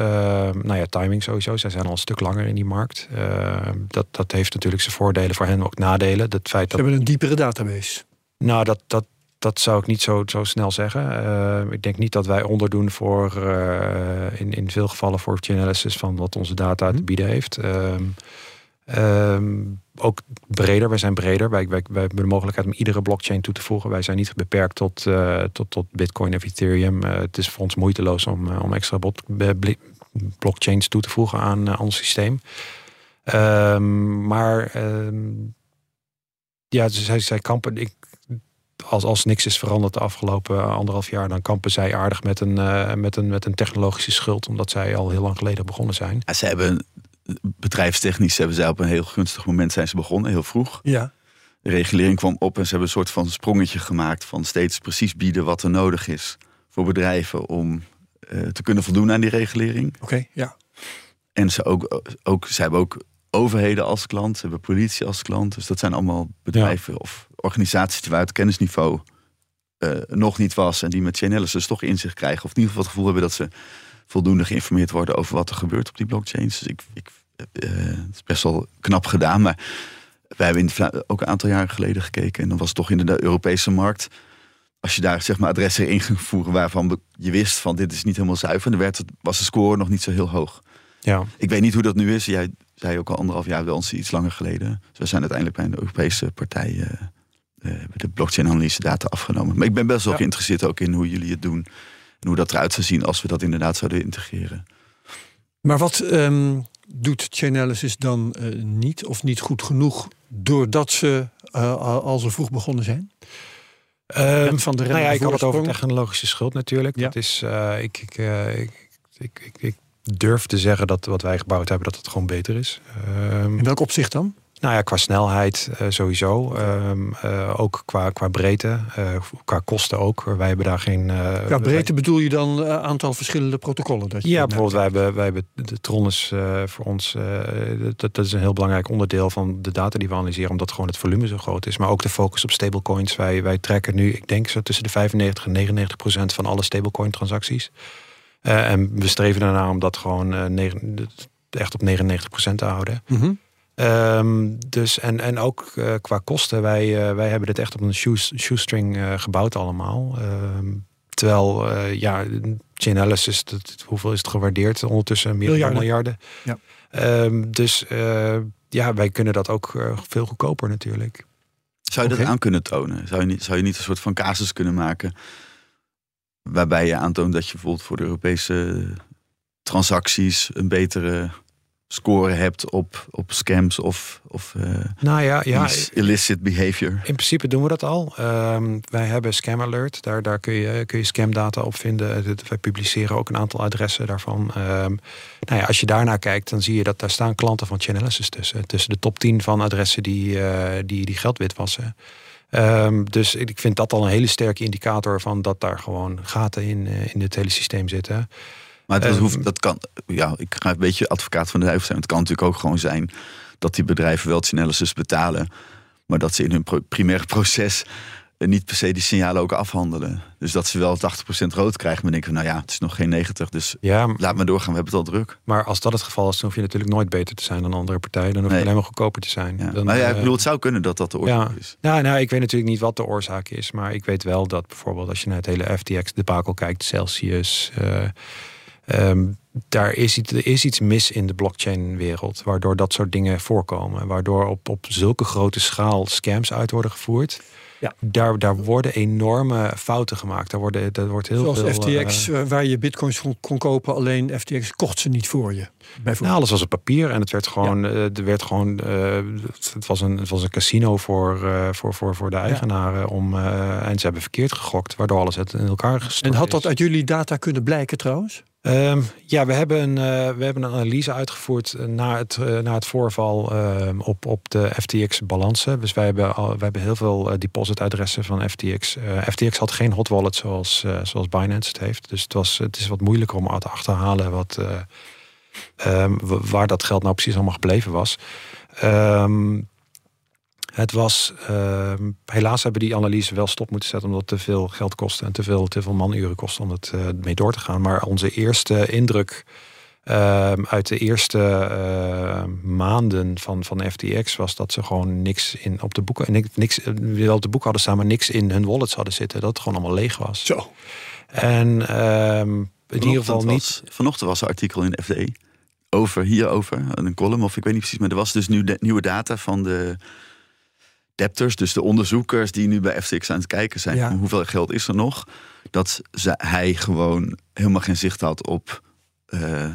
nou ja, timing sowieso. Zij zijn al een stuk langer in die markt. Uh, dat, dat heeft natuurlijk zijn voordelen, voor hen ook nadelen. Dat feit Ze dat, hebben een diepere database. Nou, dat, dat, dat zou ik niet zo, zo snel zeggen. Uh, ik denk niet dat wij onderdoen voor, in, in veel gevallen voor Chainalysis van wat onze data te bieden heeft. Ehm, Um, ook breder, wij zijn breder. Wij, wij, hebben de mogelijkheid om iedere blockchain toe te voegen. Wij zijn niet beperkt tot, uh, tot, tot Bitcoin of Ethereum. Uh, het is voor ons moeiteloos om, uh, om extra blockchains toe te voegen aan ons systeem. Um, maar um, ja, zij, zij kampen. Ik, als, als niks is veranderd de afgelopen anderhalf jaar, dan kampen zij aardig met een, met een, met een technologische schuld, omdat zij al heel lang geleden begonnen zijn. Ja, ze hebben bedrijfstechnisch hebben zij op een heel gunstig moment zijn ze begonnen, heel vroeg. Ja. De regulering kwam op en ze hebben een soort van sprongetje gemaakt van steeds precies bieden wat er nodig is voor bedrijven om uh, te kunnen voldoen aan die regulering. Oké, okay, ja. En ze, ook, ook, ze hebben ook overheden als klant, ze hebben politie als klant. Dus dat zijn allemaal bedrijven ja. of organisaties die uit kennisniveau uh, nog niet was en die met Chainalysis toch inzicht krijgen. Of in ieder geval het gevoel hebben dat ze voldoende geïnformeerd worden over wat er gebeurt op die blockchains. Dus ik, ik het is best wel knap gedaan. Maar wij hebben in ook een aantal jaren geleden gekeken. En dan was het toch in de Europese markt. Als je daar zeg maar adressen in ging voeren waarvan je wist van dit is niet helemaal zuiver. Dan werd het, was de score nog niet zo heel hoog. Ja. Ik weet niet hoe dat nu is. Jij zei ook al anderhalf jaar bij ons iets langer geleden. Dus we zijn uiteindelijk bij een Europese partij uh, uh, de blockchain analyse data afgenomen. Maar ik ben best wel ja. geïnteresseerd ook in hoe jullie het doen. En hoe dat eruit zou zien als we dat inderdaad zouden integreren. Maar wat um, doet Chainalysis dan uh, niet of niet goed genoeg doordat ze uh, al zo vroeg begonnen zijn? Um, van de nou ja, ik had het over technologische schuld natuurlijk. Ja. Dat is, uh, ik, ik, ik, ik, ik, durf te zeggen dat wat wij gebouwd hebben, dat het gewoon beter is. Um, In welk opzicht dan? Nou ja, qua snelheid uh, sowieso. Um, uh, ook qua, qua breedte. Uh, qua kosten ook. Wij hebben daar geen. qua breedte bedoel je dan een aantal verschillende protocollen? Dat ja, bijvoorbeeld wij hebben, wij hebben de Tron is voor ons. Dat, dat, is een heel belangrijk onderdeel van de data die we analyseren. Omdat gewoon het volume zo groot is. Maar ook de focus op stablecoins. Wij, wij trekken nu, ik denk zo tussen de 95 en 99 procent van alle stablecoin transacties. en we streven daarna om dat gewoon echt op 99 procent te houden. Mm -hmm. Um, dus en, en ook uh, qua kosten, wij, uh, wij hebben dit echt op een shoes, shoestring uh, gebouwd allemaal. Um, terwijl, ja, Chainalysis, dat, hoeveel is het gewaardeerd? Ondertussen meer dan miljarden. Ja. Um, dus ja, wij kunnen dat ook veel goedkoper natuurlijk. Zou je okay. dat aan kunnen tonen? Zou je, niet, zou je niet een soort van casus kunnen maken? Waarbij je aantoont dat je bijvoorbeeld voor de Europese transacties een betere score hebt op, op scams of, of uh, nou ja, ja, illicit behavior? In principe doen we dat al. Um, wij hebben Scam Alert. Daar, daar kun, je, kun je scamdata op vinden. Wij publiceren ook een aantal adressen daarvan. Um, nou ja, als je daarnaar kijkt, dan zie je dat daar staan klanten van Chainalysis tussen. Tussen de top 10 van adressen die, uh, die, die geld witwassen. Um, dus ik vind dat al een hele sterke indicator van dat daar gewoon gaten in, uh, in het hele systeem zitten. Maar dat, hoeft, dat kan, ja, ik ga een beetje advocaat van de duivel zijn. Het kan natuurlijk ook gewoon zijn dat die bedrijven wel Chainalysis betalen. Maar dat ze in hun primair proces niet per se die signalen ook afhandelen. Dus dat ze wel 80% rood krijgen. Maar denken nou ja, het is nog geen 90. Dus ja, laat maar doorgaan, we hebben het al druk. Maar als dat het geval is, dan hoef je natuurlijk nooit beter te zijn dan andere partijen. Dan hoef je nee. alleen maar goedkoper te zijn. Ja. Dan, maar ja, ik bedoel, het zou kunnen dat dat de oorzaak ja. is. Ja, nou, ik weet natuurlijk niet wat de oorzaak is. Maar ik weet wel dat bijvoorbeeld als je naar het hele FTX-debakel kijkt, Celsius... Uh, Um, daar is iets, er is iets mis in de blockchain-wereld, waardoor dat soort dingen voorkomen. Waardoor op, op zulke grote schaal scams uit worden gevoerd. Ja. Daar, daar worden enorme fouten gemaakt. Daar, worden, daar wordt heel Zoals veel. FTX, uh, waar je bitcoins kon, kon, kopen, alleen FTX kocht ze niet voor je. Nou, alles was op papier en het werd gewoon. Ja. Uh, er werd gewoon uh, het, was een, het was een casino voor, voor, voor, voor de eigenaren. Ja. Om, en ze hebben verkeerd gegokt, waardoor alles het in elkaar gestort En had dat is. uit jullie data kunnen blijken trouwens? Ehm, ja, we hebben, een, uh, we hebben een analyse uitgevoerd na het, uh, na het voorval uh, op, op de FTX-balansen. Dus wij hebben, wij hebben heel veel depositadressen van FTX. FTX had geen hot wallet zoals, zoals Binance het heeft. Dus het, was, het is wat moeilijker om te achterhalen wat, um, waar dat geld nou precies allemaal gebleven was. Um, het was, uh, helaas hebben die analyse wel stop moeten zetten omdat het te veel geld kostte en te veel, te veel manuren kostte om het uh, mee door te gaan. Maar onze eerste indruk uh, uit de eerste uh, maanden van, van FTX was dat ze gewoon niks in op de boeken, niks, niks wel op de boek hadden staan, maar niks in hun wallets hadden zitten. Dat het gewoon allemaal leeg was. Zo. En ehm, in ieder geval niet. Was, vanochtend was een artikel in de FD over hierover, een column of ik weet niet precies, maar er was dus nu de, nieuwe data van de debtors, dus de onderzoekers die nu bij FTX aan het kijken zijn, ja. hoeveel geld is er nog, dat ze, hij gewoon helemaal geen zicht had op uh,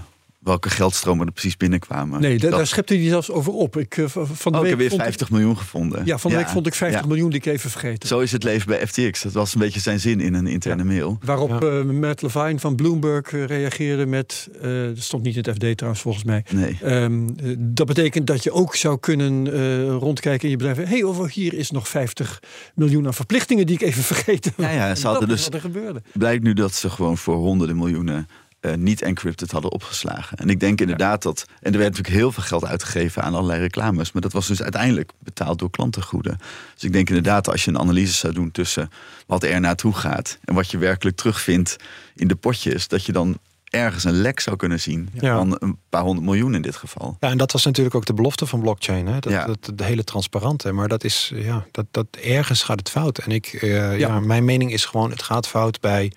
welke geldstromen er precies binnenkwamen. Nee, dat, daar schepte hij zelfs over op. Ik, uh, van de oh, week ik heb weer 50 ik, miljoen gevonden. Ja, van de ja. week vond ik 50 ja. miljoen die ik even vergeten. Zo is het leven bij FTX. Dat was een beetje zijn zin in een interne mail. Waarop uh, Matt Levine van Bloomberg reageerde met... dat stond niet in het FD trouwens volgens mij. Nee. Um, dat betekent dat je ook zou kunnen rondkijken in je bedrijf. Hé, hey, over hier is nog 50 miljoen aan verplichtingen die ik even vergeten Ja, ja ze hadden dus... Wat er gebeurde. Blijkt nu dat ze gewoon voor honderden miljoenen uh, niet encrypted hadden opgeslagen. En ik denk inderdaad dat. En er werd natuurlijk heel veel geld uitgegeven aan allerlei reclames. Maar dat was dus uiteindelijk betaald door klantengoeden. Dus ik denk inderdaad, als je een analyse zou doen tussen wat er naartoe gaat. en wat je werkelijk terugvindt in de potjes. dat je dan ergens een lek zou kunnen zien ja. van een paar honderd miljoen in dit geval. Ja, en dat was natuurlijk ook de belofte van blockchain. Hè? Dat, ja. dat, de hele transparante. Maar dat is, ja, dat, dat ergens gaat het fout. En ik, uh, ja. ja. mijn mening is gewoon, het gaat fout bij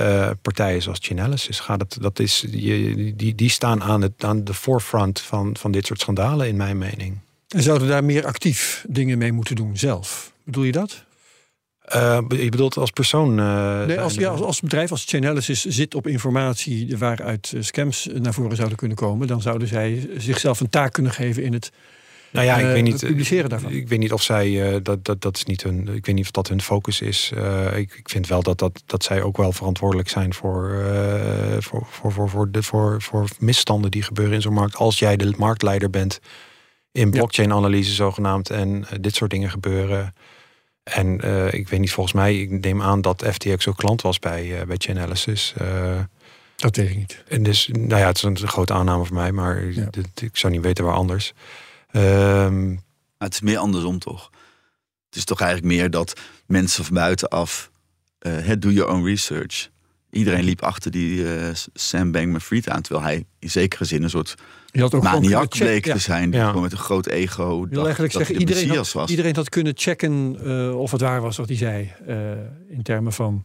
uh, partijen zoals Chainalysis gaat het, dat is, die, die, die staan aan, het, aan de forefront van, van dit soort schandalen, in mijn mening. En zouden daar meer actief dingen mee moeten doen zelf? Bedoel je dat? Uh, je bedoelt als persoon? Uh, nee, als, ja, als, als bedrijf, als Chainalysis zit op informatie waaruit scams naar voren zouden kunnen komen, dan zouden zij zichzelf een taak kunnen geven in het nou ja, ik uh, weet niet. Publiceren daarvan. Ik weet niet of zij uh, dat, dat, dat is niet hun. Ik weet niet of dat hun focus is. Uh, ik, ik vind wel dat, dat, dat zij ook wel verantwoordelijk zijn voor, voor, voor, voor, voor, de, voor, voor misstanden die gebeuren in zo'n markt. Als jij de marktleider bent in blockchain-analyse zogenaamd en dit soort dingen gebeuren. En ik weet niet, volgens mij, ik neem aan dat FTX ook klant was bij, bij Chainalysis. dat weet ik niet. En dus, nou ja, het is een grote aanname voor mij, maar ja. dit, ik zou niet weten waar anders. Um, het is meer andersom toch? Het is toch eigenlijk meer dat mensen van buitenaf uh, do your own research. Iedereen liep achter die uh, Sam Bankman-Fried aan, terwijl hij in zekere zin een soort maniak bleek te zijn, die ja. gewoon met een groot ego. Ik wil eigenlijk zeggen, iedereen had, was. iedereen had kunnen checken uh, of het waar was wat hij zei, in termen van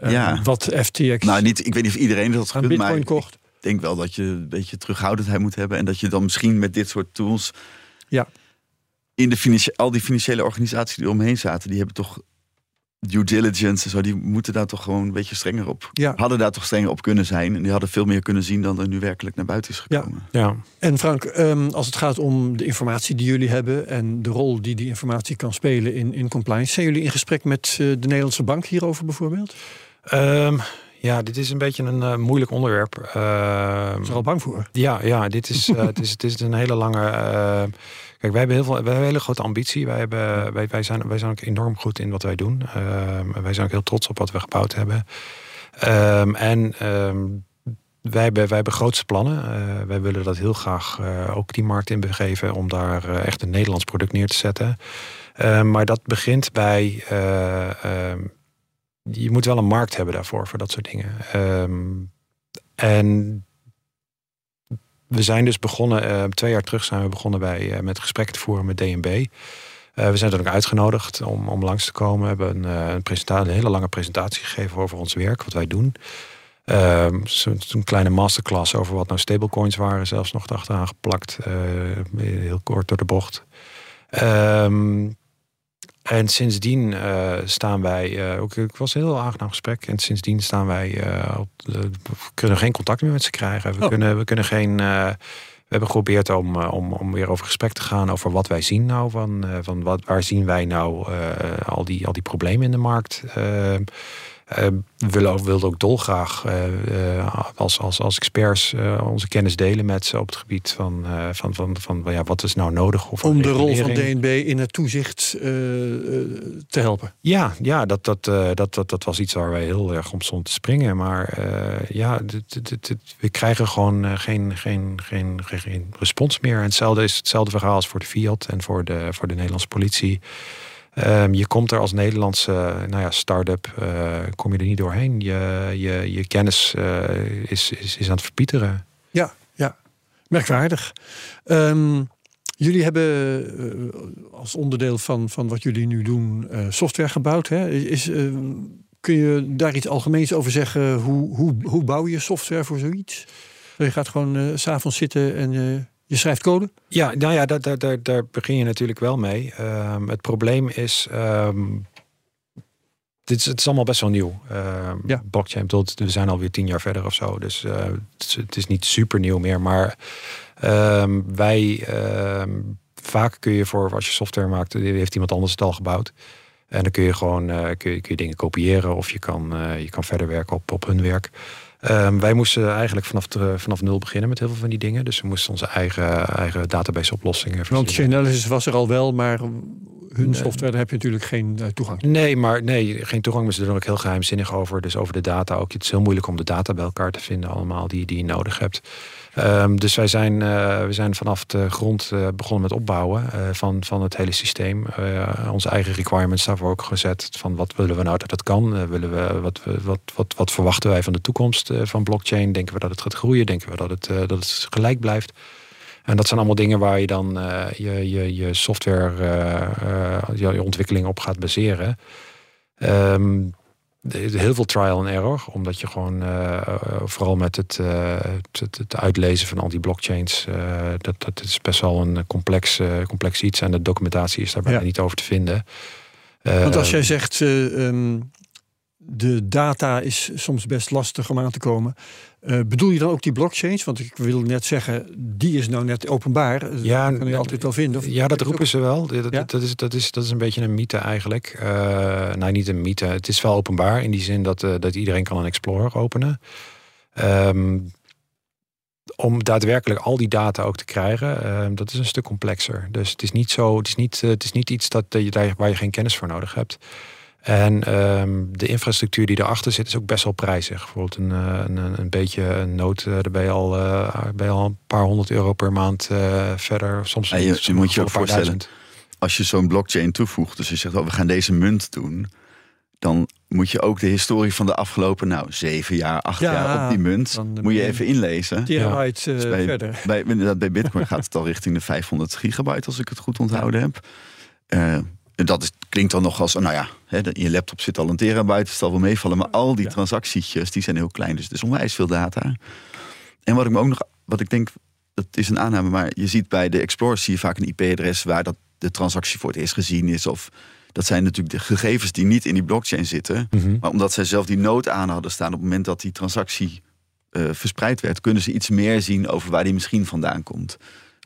ja. wat FTX. Nou, niet, ik weet niet of iedereen dat Bitcoin maar kocht. Ik denk wel dat je een beetje terughoudendheid moet hebben en dat je dan misschien met dit soort tools ja. In de al die financiële organisaties die omheen zaten, die hebben toch due diligence en zo, die moeten daar toch gewoon een beetje strenger op. Ja. Hadden daar toch strenger op kunnen zijn. En die hadden veel meer kunnen zien dan er nu werkelijk naar buiten is gekomen. Ja. ja. En Frank, um, als het gaat om de informatie die jullie hebben en de rol die die informatie kan spelen in, in compliance, zijn jullie in gesprek met uh, de Nederlandse bank hierover bijvoorbeeld? Um, ja, dit is een beetje een uh, moeilijk onderwerp. Uh, is er al bang voor? Ja, ja dit is, uh, het, is, het is een hele lange. kijk, wij hebben heel veel, wij hebben een hele grote ambitie. Wij, hebben, wij, wij, zijn, wij zijn ook enorm goed in wat wij doen. Ehm, wij zijn ook heel trots op wat we gebouwd hebben. Um, en um, wij hebben, wij hebben grootste plannen. wij willen dat heel graag ook die markt in begeven om daar echt een Nederlands product neer te zetten. maar dat begint bij je moet wel een markt hebben daarvoor, voor dat soort dingen. Um, en we zijn dus begonnen, uh, twee jaar terug zijn we begonnen bij, uh, met gesprekken te voeren met DNB. Uh, we zijn er ook uitgenodigd om, om langs te komen. We hebben een, een, presentatie, een hele lange presentatie gegeven over ons werk, wat wij doen. Ehm, een kleine masterclass over wat nou stablecoins waren, zelfs nog achteraan geplakt. heel kort door de bocht. Um, en sindsdien uh, staan wij, uh, ook, ik was een heel aangenaam gesprek. En sindsdien staan wij, uh, op, we kunnen geen contact meer met ze krijgen. We, oh. kunnen, we kunnen geen, we hebben geprobeerd om, om, om weer over gesprek te gaan over wat wij zien nou. Van, van wat, waar zien wij nou al, die, al die problemen in de markt. We willen, wilden ook dolgraag uh, als, als, als experts onze kennis delen met ze op het gebied van, van, van, van, ja, wat is nou nodig. Of Om de rol van DNB in het toezicht te helpen. Ja, ja dat, dat, dat, dat, dat was iets waar wij heel erg om stonden te springen. Maar ja, we krijgen gewoon geen, geen, geen, geen respons meer. En hetzelfde is hetzelfde verhaal als voor de Fiat en voor de, voor de Nederlandse politie. Um, je komt er als Nederlandse nou ja, start-up, uh, kom je er niet doorheen. Je, je, je kennis uh, is, is, is aan het verpieteren. Ja, ja. merkwaardig. Um, jullie hebben uh, als onderdeel van, van wat jullie nu doen software gebouwd. Hè? Is, kun je daar iets algemeens over zeggen? Hoe, hoe, hoe bouw je software voor zoiets? Je gaat gewoon s s'avonds zitten en je schrijft code? Ja, nou ja, daar, daar, daar, daar begin je natuurlijk wel mee. Um, het probleem is. Um, dit is, het is allemaal best wel nieuw. Um, ja. Blockchain, tot, we zijn alweer tien jaar verder of zo. Dus uh, het, is, het, is, niet super nieuw meer. Maar wij. vaak kun je voor als je software maakt, heeft iemand anders het al gebouwd. En dan kun je gewoon uh, kun je, kun je dingen kopiëren of je kan, uh, je kan verder werken op, op hun werk. Um, wij moesten eigenlijk vanaf, de, vanaf nul beginnen met heel veel van die dingen. Dus we moesten onze eigen, eigen database oplossingen Want Chainalysis was er al wel, maar hun software daar heb je natuurlijk geen uh, toegang. Nee, maar nee, geen toegang. Maar ze doen ook heel geheimzinnig over. Dus over de data ook. Het is heel moeilijk om de data bij elkaar te vinden allemaal die, die je nodig hebt. Um, dus wij zijn, uh, we zijn vanaf de grond uh, begonnen met opbouwen uh, van, van het hele systeem. onze eigen requirements daarvoor ook gezet. Van wat willen we nou dat het kan? willen we, wat, wat, wat, wat verwachten wij van de toekomst van blockchain? Denken we dat het gaat groeien? Denken we dat het, dat gelijk blijft? En dat zijn allemaal dingen waar je dan je, je, je software, je, je ontwikkeling op gaat baseren. Um, heel veel trial and error, omdat je gewoon uh, vooral met het, uh, het, het, uitlezen van al die blockchains, uh, dat, dat is best wel een complex, complex iets en de documentatie is daar bijna niet over te vinden. Want als jij zegt, um, de data is soms best lastig om aan te komen. Uh, bedoel je dan ook die blockchains? Want ik wil net zeggen, die is nou net openbaar. Ja, dat kan je altijd wel vinden. Of ja, dat roepen ze wel. Dat, ja? dat, is, dat, is, dat is een beetje een mythe eigenlijk. Uh, nou, niet een mythe. Het is wel openbaar in die zin dat, uh, dat iedereen kan een Explorer openen. Um, om daadwerkelijk al die data ook te krijgen, uh, dat is een stuk complexer. Dus het is niet zo, het is niet, het is niet iets dat, je, waar je geen kennis voor nodig hebt. En um, de infrastructuur die erachter zit is ook best wel prijzig. Bijvoorbeeld een, eh, een, een beetje een nood, uh, daar ben je, al, uh, ben je al een paar honderd euro per maand uh, verder. Soms, je, soms je moet je ook voorstellen, duizend. als je zo'n blockchain toevoegt, dus je zegt, oh, we gaan deze munt doen, dan moet je ook de historie van de afgelopen nou, zeven jaar, acht jaar op die munt, moet je even inlezen. Terabyte ja. bij, verder. Bij, bij, bij Bitcoin gaat het al richting de 500 gigabyte, als ik het goed onthouden heb dat is, klinkt dan nog als, nou ja, hè, je laptop zit al een terabyte, het zal wel meevallen. Maar al die transactietjes, die zijn heel klein. Dus het is onwijs veel data. En wat ik me ook nog, wat ik denk, dat is een aanname, maar je ziet bij de Explorer zie je vaak een IP-adres waar dat de transactie voor het eerst gezien is. Of dat zijn natuurlijk de gegevens die niet in die blockchain zitten. Mhm. Maar omdat zij zelf die nood aan hadden staan op het moment dat die transactie uh, verspreid werd, kunnen ze iets meer zien over waar die misschien vandaan komt.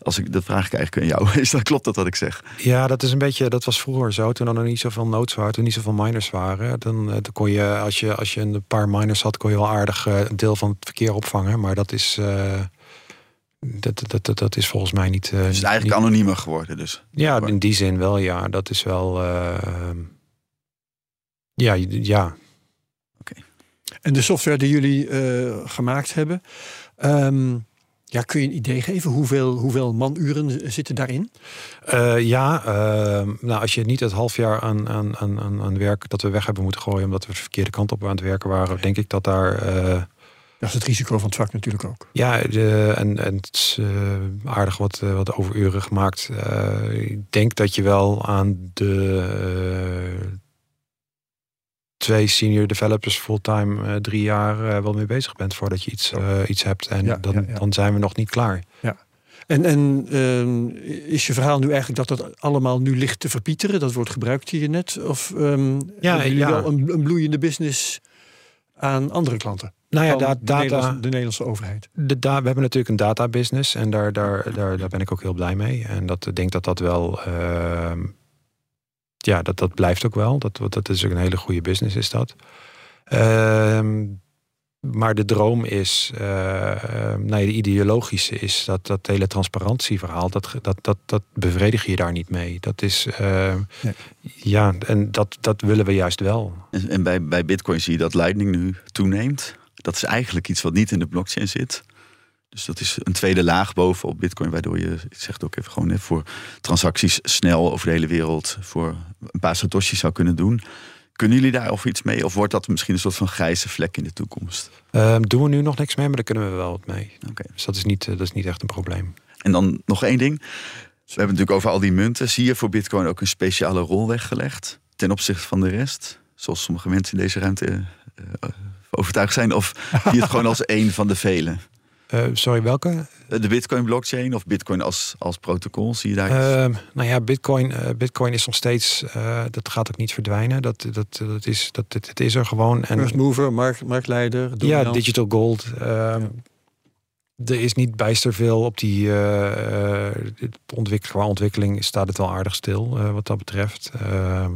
Als ik, dat vraag ik eigenlijk aan jou. Is dat, klopt dat wat ik zeg? Ja, dat is een beetje, dat was vroeger zo. Toen er nog niet zoveel nodes waren, toen niet zoveel miners waren. Dan, eh, dan kon je, als je, als je een paar miners had, kon je wel aardig uh, een deel van het verkeer opvangen. Maar dat is, uh, dat, dat, dat, dat is volgens mij niet. Uh, het is eigenlijk niet... anoniemer geworden dus. Ja, in die zin wel, ja. Dat is wel. ja, ja. Oké. En de software die jullie gemaakt hebben. Um, ja, kun je een idee geven? Hoeveel, hoeveel manuren zitten daarin? Uh, ja, uh, nou, als je niet het half jaar aan, aan, aan, aan werk dat we weg hebben moeten gooien, omdat we de verkeerde kant op aan het werken waren, denk ik dat daar. Uh, dat is het risico van het vak natuurlijk ook. Ja, de, en, en het is aardig wat, wat overuren gemaakt. ik denk dat je wel aan de twee senior developers fulltime uh, drie jaar uh, wel mee bezig bent voordat je iets, uh, iets hebt. En ja, dan, ja, dan zijn we nog niet klaar. Ja. En, en ehm, is je verhaal nu eigenlijk dat dat allemaal nu ligt te verpieteren? Dat wordt gebruikt hier net? Of um, ja, jullie wel een, een, bloeiende business aan andere klanten? Nou ja, da data, de, Nederlandse, de Nederlandse overheid. De da we hebben natuurlijk een databusiness en daar, daar, daar, daar ben ik ook heel blij mee. En dat ik denk dat dat wel ehm, ja, dat, dat blijft ook wel. Dat, dat is ook een hele goede business, is dat. Ehm, maar de droom is, uh, nou ja, de ideologische is dat dat hele transparantieverhaal, dat, dat, dat, dat bevredig je daar niet mee. Dat is, uh, nee. ja, en dat, dat willen we juist wel. En, en, bij, bij Bitcoin zie je dat Lightning nu toeneemt. Dat is eigenlijk iets wat niet in de blockchain zit. Dus dat is een tweede laag bovenop Bitcoin, waardoor je, ik zeg het ook even gewoon, voor transacties snel over de hele wereld voor een paar satoshis zou kunnen doen. Kunnen jullie daar of iets mee? Of wordt dat misschien een soort van grijze vlek in de toekomst? Uh, doen we nu nog niks mee, maar daar kunnen we wel wat mee. Okay. Dus dat is, niet, dat is niet echt een probleem. En dan nog één ding. We hebben natuurlijk over al die munten. Zie je voor Bitcoin ook een speciale rol weggelegd ten opzichte van de rest? Zoals sommige mensen in deze ruimte uh, overtuigd zijn. Of zie je het gewoon als één van de vele? Uh, sorry, welke? De Bitcoin blockchain of Bitcoin als, als protocol, zie je daar? Uh, nou ja, Bitcoin, uh, Bitcoin is nog steeds, dat gaat ook niet verdwijnen. Dat, dat, dat is, dat, het, is er gewoon. En, First mover, markt, marktleider. Ja, digital gold. Ehm, er is niet bijster veel op die ontwikkeling. Qua ontwikkeling staat het wel aardig stil wat dat betreft. Ehm,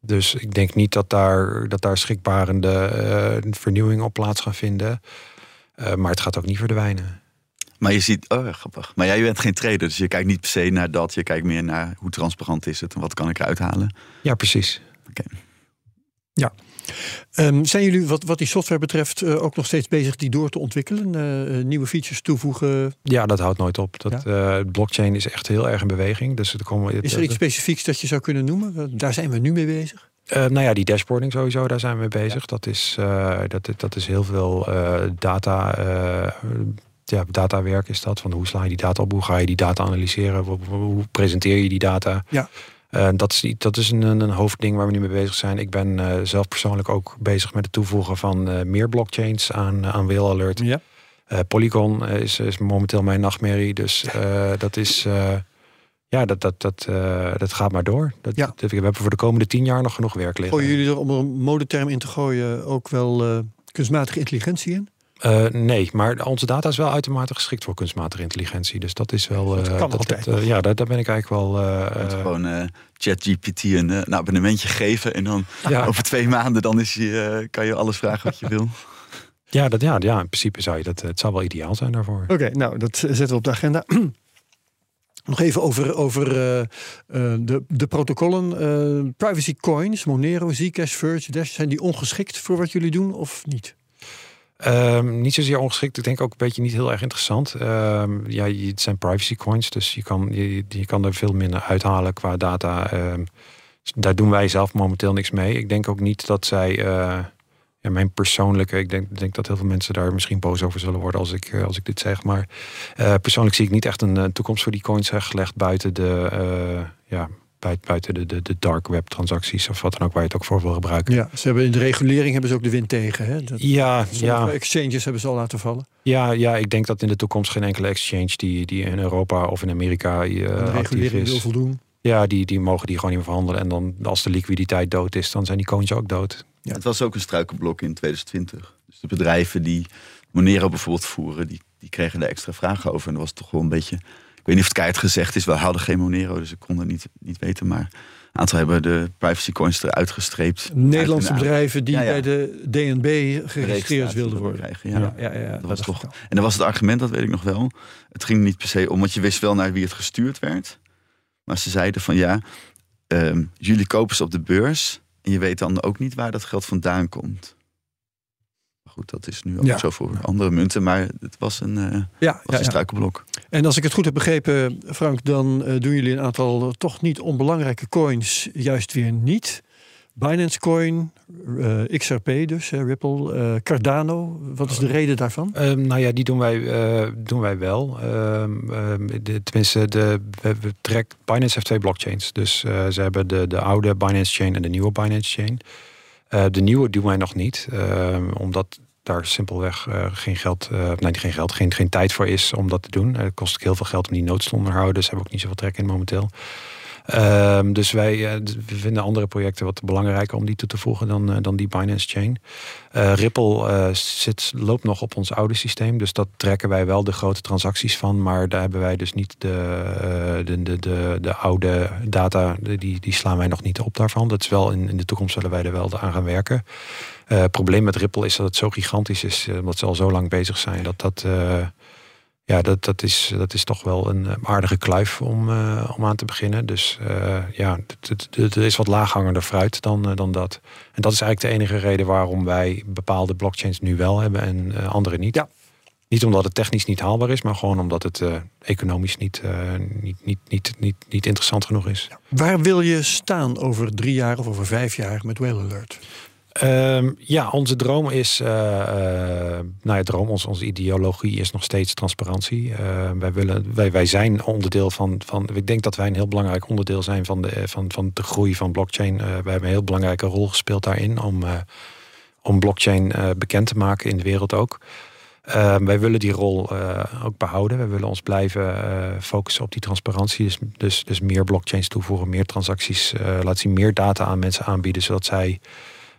dus ik denk niet dat daar, dat daar schrikbarende vernieuwingen op plaats gaan vinden. Uh, maar het gaat ook niet verdwijnen. Maar je ziet, oh grappig. Maar jij bent geen trader, dus je kijkt niet per se naar dat. Je kijkt meer naar hoe transparant is het en wat kan ik eruit halen. Ja, precies. Oké. Ja. Um, zijn jullie wat, wat die software betreft uh, ook nog steeds bezig die door te ontwikkelen? Uh, nieuwe features toevoegen? Ja, dat houdt nooit op. Dat, ja? blockchain is echt heel erg in beweging. Dus er komen, is er iets specifieks dat je zou kunnen noemen? Daar zijn we nu mee bezig. Uh, nou ja, die dashboarding sowieso, daar zijn we mee bezig. Dat, is, uh, dat, dat is heel veel uh, data, ja, datawerk is dat. Van hoe sla je die data op, hoe ga je die data analyseren, hoe, hoe presenteer je die data. Ja. dat is, dat is een, een hoofdding waar we nu mee bezig zijn. Ik ben zelf persoonlijk ook bezig met het toevoegen van meer blockchains aan, aan Whale Alert. Ja. Polygon is, is momenteel mijn nachtmerrie. Dus dat is ja, dat, dat, dat, uh, dat gaat maar door. Dat, ja. dat, we hebben voor de komende tien jaar nog genoeg werk liggen. Gooien jullie er om een modeterm in te gooien ook wel uh, kunstmatige intelligentie in? Uh, nee, maar onze data is wel uitermate geschikt voor kunstmatige intelligentie. Dus dat is wel. dat kan dat, altijd. Dat, ja, daar, daar, ben ik eigenlijk wel. gewoon ChatGPT een, een abonnementje geven en dan ja. over twee maanden dan is je, kan je alles vragen wat je wil. Ja, dat, ja, ja, in principe zou je dat. Het zou wel ideaal zijn daarvoor. Oké, nou dat zetten we op de agenda. Nog even over, over uh, uh, de, de protocollen. Uh, privacy coins, Monero, Zcash, Verge, Dash. Zijn die ongeschikt voor wat jullie doen of niet? Um, niet zozeer ongeschikt. Ik denk ook een beetje niet heel erg interessant. Um, ja, het zijn privacy coins, dus je kan, je, je kan er veel minder uithalen qua data. Um, daar doen wij zelf momenteel niks mee. Ik denk ook niet dat zij ja, mijn persoonlijke, ik denk, denk dat heel veel mensen daar misschien boos over zullen worden als ik, eh, als ik dit zeg. Maar uh, persoonlijk zie ik niet echt een, een toekomst voor die coins gelegd buiten de, uh, ja, buiten de, de, de dark web transacties of wat dan ook waar je het ook voor wil gebruiken. Ja, ze hebben in de regulering hebben ze ook de wind tegen. Hè? Dat, ja, ja. Exchanges hebben ze al laten vallen. Ja, ja, ik denk dat in de toekomst geen enkele exchange die, die in Europa of in Amerika de regulering wil voldoen. Ja, die, die mogen die gewoon niet meer verhandelen. En dan als de liquiditeit dood is, dan zijn die coins ook dood. Ja. Het was ook een struikelblok in 2020. Dus de bedrijven die Monero bijvoorbeeld voeren, die, die kregen er extra vragen over. En dat was toch wel een beetje. Ik weet niet of het keihard gezegd is, we hadden geen Monero, dus ik kon het niet, niet weten. Maar een aantal hebben de privacy coins eruit gestreept. Nederlandse bedrijven die bij de DNB geregistreerd wilden worden. Krijgen, ja. Ja, ja, dat, was toch. En dan was het argument, dat weet ik nog wel. Het ging niet per se om, want je wist wel naar wie het gestuurd werd. Maar ze zeiden van ja, um, jullie kopen ze op de beurs. En je weet dan ook niet waar dat geld vandaan komt. Goed, dat is nu ook ja. zo voor andere munten, maar het was een, uh, ja, was een struikelblok. En als ik het goed heb begrepen, Frank, dan uh, doen jullie een aantal toch niet onbelangrijke coins juist weer niet. Binance Coin, uh, XRP dus, Ripple, uh, Cardano. Wat is de reden daarvan? Um, nou ja, die doen wij, uh, doen wij wel. Um, de, tenminste, de, we, trek, Binance heeft twee blockchains. Dus ze hebben de, de oude Binance Chain en de nieuwe Binance Chain. de nieuwe doen wij nog niet, ehm, omdat daar simpelweg geen geld, nee, geen geld, geen, geen tijd voor is om dat te doen. Het kost ook heel veel geld om die nood te onderhouden. Dus hebben ook niet zoveel trek in momenteel. Ehm, dus wij we vinden andere projecten wat belangrijker om die toe te voegen dan, uh, dan die Binance Chain. Uh, Ripple zit, loopt nog op ons oude systeem, dus dat trekken wij wel de grote transacties van, maar daar hebben wij dus niet de, de, de, de, de oude data, die, die slaan wij nog niet op daarvan. Dat is wel in, in de toekomst zullen wij er wel aan gaan werken. Het probleem met Ripple is dat het zo gigantisch is, omdat ze al zo lang bezig zijn, dat dat ja, dat, dat, is, dat is toch wel een aardige kluif om, uh, om aan te beginnen. Dus uh, ja, het is wat laaghangender fruit dan, uh, dan dat. En dat is eigenlijk de enige reden waarom wij bepaalde blockchains nu wel hebben en andere niet. Ja. Niet omdat het technisch niet haalbaar is, maar gewoon omdat het economisch niet, niet, niet, niet, niet, niet interessant genoeg is. Ja. Waar wil je staan over drie jaar of over vijf jaar met Whale Alert? Um, ja, onze droom is, uh, uh, nou ja, droom, onze, onze ideologie is nog steeds transparantie. Uh, wij, willen, wij, wij zijn onderdeel van, van, ik denk dat wij een heel belangrijk onderdeel zijn van de, van, van de groei van blockchain. wij hebben een heel belangrijke rol gespeeld daarin om, om blockchain bekend te maken in de wereld ook. Ehm, wij willen die rol ook behouden. Wij willen ons blijven focussen op die transparantie. Dus, dus, dus meer blockchains toevoegen, meer transacties laten zien, meer data aan mensen aanbieden, zodat zij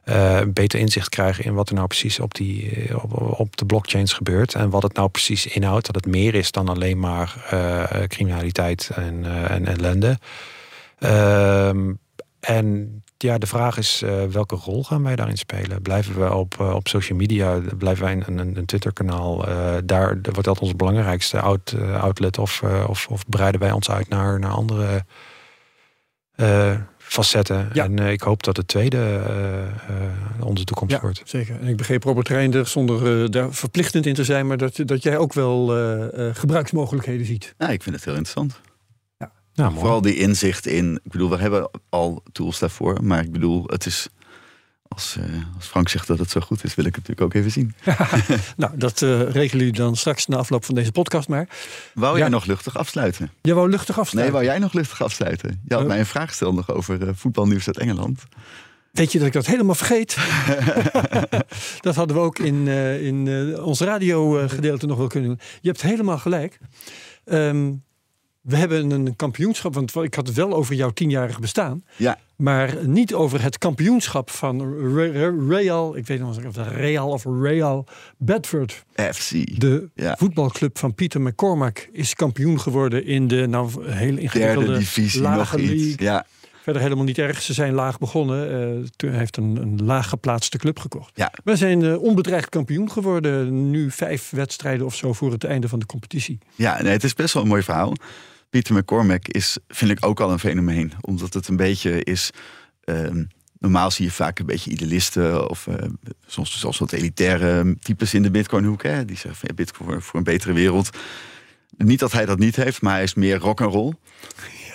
uh, beter inzicht krijgen in wat er nou precies op, die, eh, op, op, de blockchains gebeurt. En wat het nou precies inhoudt. Dat het meer is dan alleen maar uh, criminaliteit en, en ellende. Ehm, en ja, de vraag is welke rol gaan wij daarin spelen? Blijven we op, op social media, blijven wij een, een, een Twitter-kanaal? daar wordt dat ons belangrijkste out, outlet? Of, of, of breiden wij ons uit naar, naar andere facetten. Ja. En uh, ik hoop dat het tweede uh, onze toekomst ja, wordt. Zeker. En ik begreep Robert Reinder zonder daar verplichtend in te zijn, maar dat, dat jij ook wel gebruiksmogelijkheden ziet. Ja, ik vind het heel interessant. Ja. Nou, Vooral die inzicht in. Ik bedoel, we hebben al tools daarvoor, maar ik bedoel, het is als, uh, als, Frank zegt dat het zo goed is, wil ik het natuurlijk ook even zien. nou, dat uh, regelen jullie dan straks na afloop van deze podcast maar. Wou jij nog luchtig afsluiten? Je wou luchtig afsluiten? Nee, wou jij nog luchtig afsluiten? Je had uh, mij een vraag gesteld nog over voetbalnieuws uit Engeland. Weet je dat ik dat helemaal vergeet? dat hadden we ook in, in ons radiogedeelte nog wel kunnen doen. Je hebt helemaal gelijk. Um, we hebben een kampioenschap, want ik had het wel over jouw tienjarig bestaan. Ja. Maar niet over het kampioenschap van Real, ik weet niet of het Real of Real Bedford. FC. De voetbalclub van Peter McCormack is kampioen geworden in de nou, heel ingewikkelde Derde divisie lage nog league. Ja. Verder helemaal niet erg. Ze zijn laag begonnen. Uh, toen heeft een, een laag geplaatste club gekocht. Ja. We zijn uh, onbedreigd kampioen geworden. Nu vijf wedstrijden of zo voor het einde van de competitie. Ja, nee, het is best wel een mooi verhaal. Peter McCormack is, vind ik ook al een fenomeen. Omdat het een beetje is. Ehm, normaal zie je vaak een beetje idealisten of uh, soms zelfs wat elitaire types in de Bitcoin-hoek. Hè, die zeggen van ja, Bitcoin voor, voor, een betere wereld. Niet dat hij dat niet heeft, maar hij is meer rock and roll.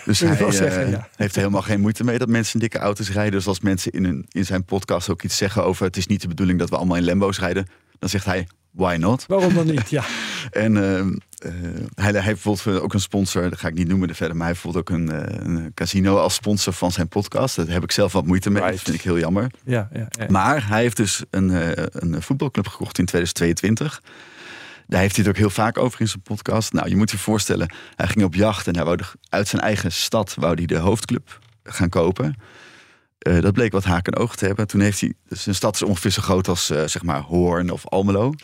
Dus hij uh, heeft helemaal geen moeite mee dat mensen dikke auto's rijden. Dus als mensen in, een, in zijn podcast ook iets zeggen over het is niet de bedoeling dat we allemaal in Lambo's rijden, dan zegt hij why not? Waarom dan niet? Ja. en uh, hij, hij, heeft bijvoorbeeld ook een sponsor, dat ga ik niet noemen verder, maar hij heeft bijvoorbeeld ook een, uh, een, casino als sponsor van zijn podcast. Daar heb ik zelf wat moeite mee. Right. Dat vind ik heel jammer. Ja, ja, ja. Maar hij heeft dus een, een voetbalclub gekocht in 2022. Daar heeft hij het ook heel vaak over in zijn podcast. Nou, je moet je voorstellen, hij ging op jacht en hij wou uit zijn eigen stad wou hij de hoofdclub gaan kopen. Uh, dat bleek wat haak en oog te hebben. Toen heeft hij, dus een stad is ongeveer zo groot als uh, zeg maar Hoorn of Almelo.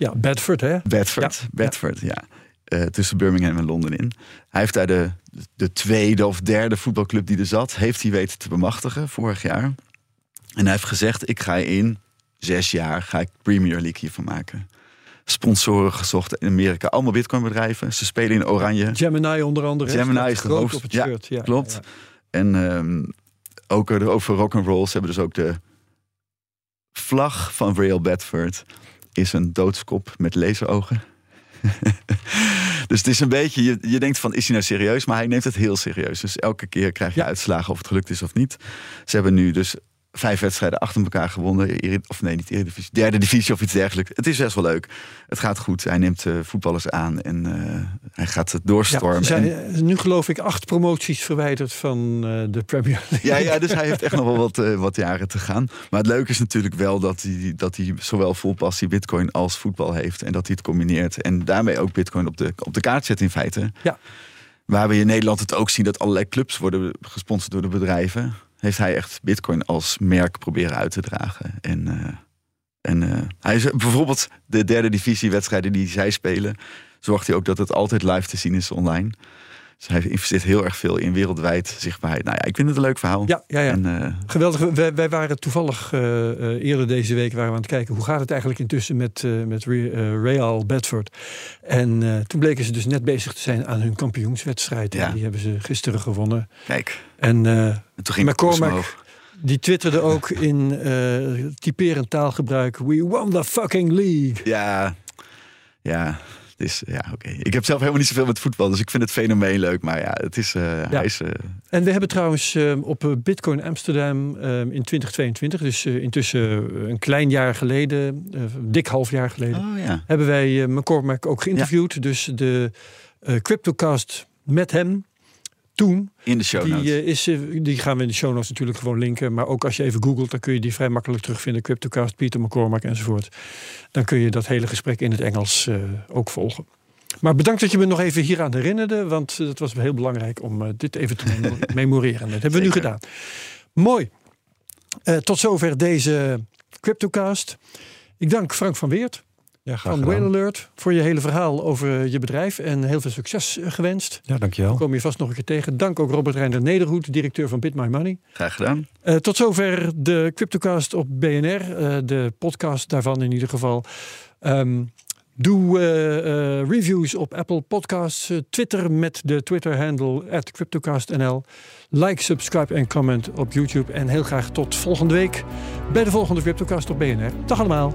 Ja, Bedford hè? Bedford, ja. Bedford, ja. Uh, tussen Birmingham en Londen in. Hij heeft daar de, de tweede of derde voetbalclub die er zat, heeft hij weten te bemachtigen vorig jaar. En hij heeft gezegd, ik ga in zes jaar, ga ik Premier League hiervan maken. Sponsoren gezocht in Amerika, allemaal bitcoin bedrijven. Ze spelen in oranje. Gemini onder andere. Gemini is de hoofd. Op het shirt. Ja, klopt. En um, ook over rock and roll. Ze hebben dus ook de vlag van Real Bedford is een doodskop met laserogen. dus het is een beetje, je, je denkt van, is hij nou serieus? Maar hij neemt het heel serieus. Dus elke keer krijg je uitslagen of het gelukt is of niet. Ze hebben nu dus vijf wedstrijden achter elkaar gewonnen. Of nee, niet Eredivisie. Derde divisie of iets dergelijks. Het is best wel leuk. Het gaat goed. Hij neemt uh, voetballers aan en uh, hij gaat het doorstormen. Ja, zijn, en... Nu geloof ik acht promoties verwijderd van uh, de Premier League. Ja, ja, dus hij heeft echt nog wel wat, wat jaren te gaan. Maar het leuke is natuurlijk wel dat hij, dat hij zowel vol passie bitcoin als voetbal heeft. En dat hij het combineert. En daarmee ook bitcoin op de, op de kaart zet in feite. Ja. waar we in Nederland het ook zien dat allerlei clubs worden gesponsord door de bedrijven, heeft hij echt Bitcoin als merk proberen uit te dragen. En, uh, en uh, hij is bijvoorbeeld de derde divisiewedstrijden die zij spelen, zorgt hij ook dat het altijd live te zien is online. Dus hij investeert heel erg veel in wereldwijd zichtbaarheid. Nou ja, ik vind het een leuk verhaal. Ja, ja, ja. En, uh, Geweldig. Wij, wij, waren toevallig uh, uh, eerder deze week waren we aan het kijken hoe gaat het eigenlijk intussen met, met Real Bedford. En toen bleken ze dus net bezig te zijn aan hun kampioenswedstrijd. Ja. Die hebben ze gisteren gewonnen. Kijk. En, en toen ging McCormack, die twitterde ook in typerend taalgebruik: We won the fucking league. Ja, ja. Ja, oké. Ik heb zelf helemaal niet zoveel met voetbal, dus ik vind het fenomeen leuk. Maar ja, het is. Uh, ja. Hij is uh... En we hebben trouwens uh, op Bitcoin Amsterdam in 2022, dus intussen een klein jaar geleden, dik half jaar geleden, oh, ja. hebben wij McCormack ook geïnterviewd. Ja. Dus de CryptoCast met hem toen. In de show notes. Die, is, die gaan we in de show notes natuurlijk gewoon linken. Maar ook als je even googelt, dan kun je die vrij makkelijk terugvinden. CryptoCast, Peter McCormack enzovoort. Dan kun je dat hele gesprek in het Engels uh, ook volgen. Maar bedankt dat je me nog even hieraan herinnerde. Want het was heel belangrijk om dit even te memoreren. Dat hebben we nu gedaan. Mooi. Tot zover deze CryptoCast. Ik dank Frank van Weert. Ja, van Whale Alert voor je hele verhaal over je bedrijf en heel veel succes gewenst. Ja, dankjewel. Kom je vast nog een keer tegen. Dank ook Robert Reinder Nederhoed, directeur van Bit My Money. Graag gedaan. Uh, tot zover de Cryptocast op BNR, uh, de podcast daarvan in ieder geval. Um, Doe uh, uh, reviews op Apple Podcasts. Uh, Twitter met de Twitter-handle CryptocastNL. Like, subscribe en comment op YouTube. En heel graag tot volgende week bij de volgende Cryptocast op BNR. Dag allemaal.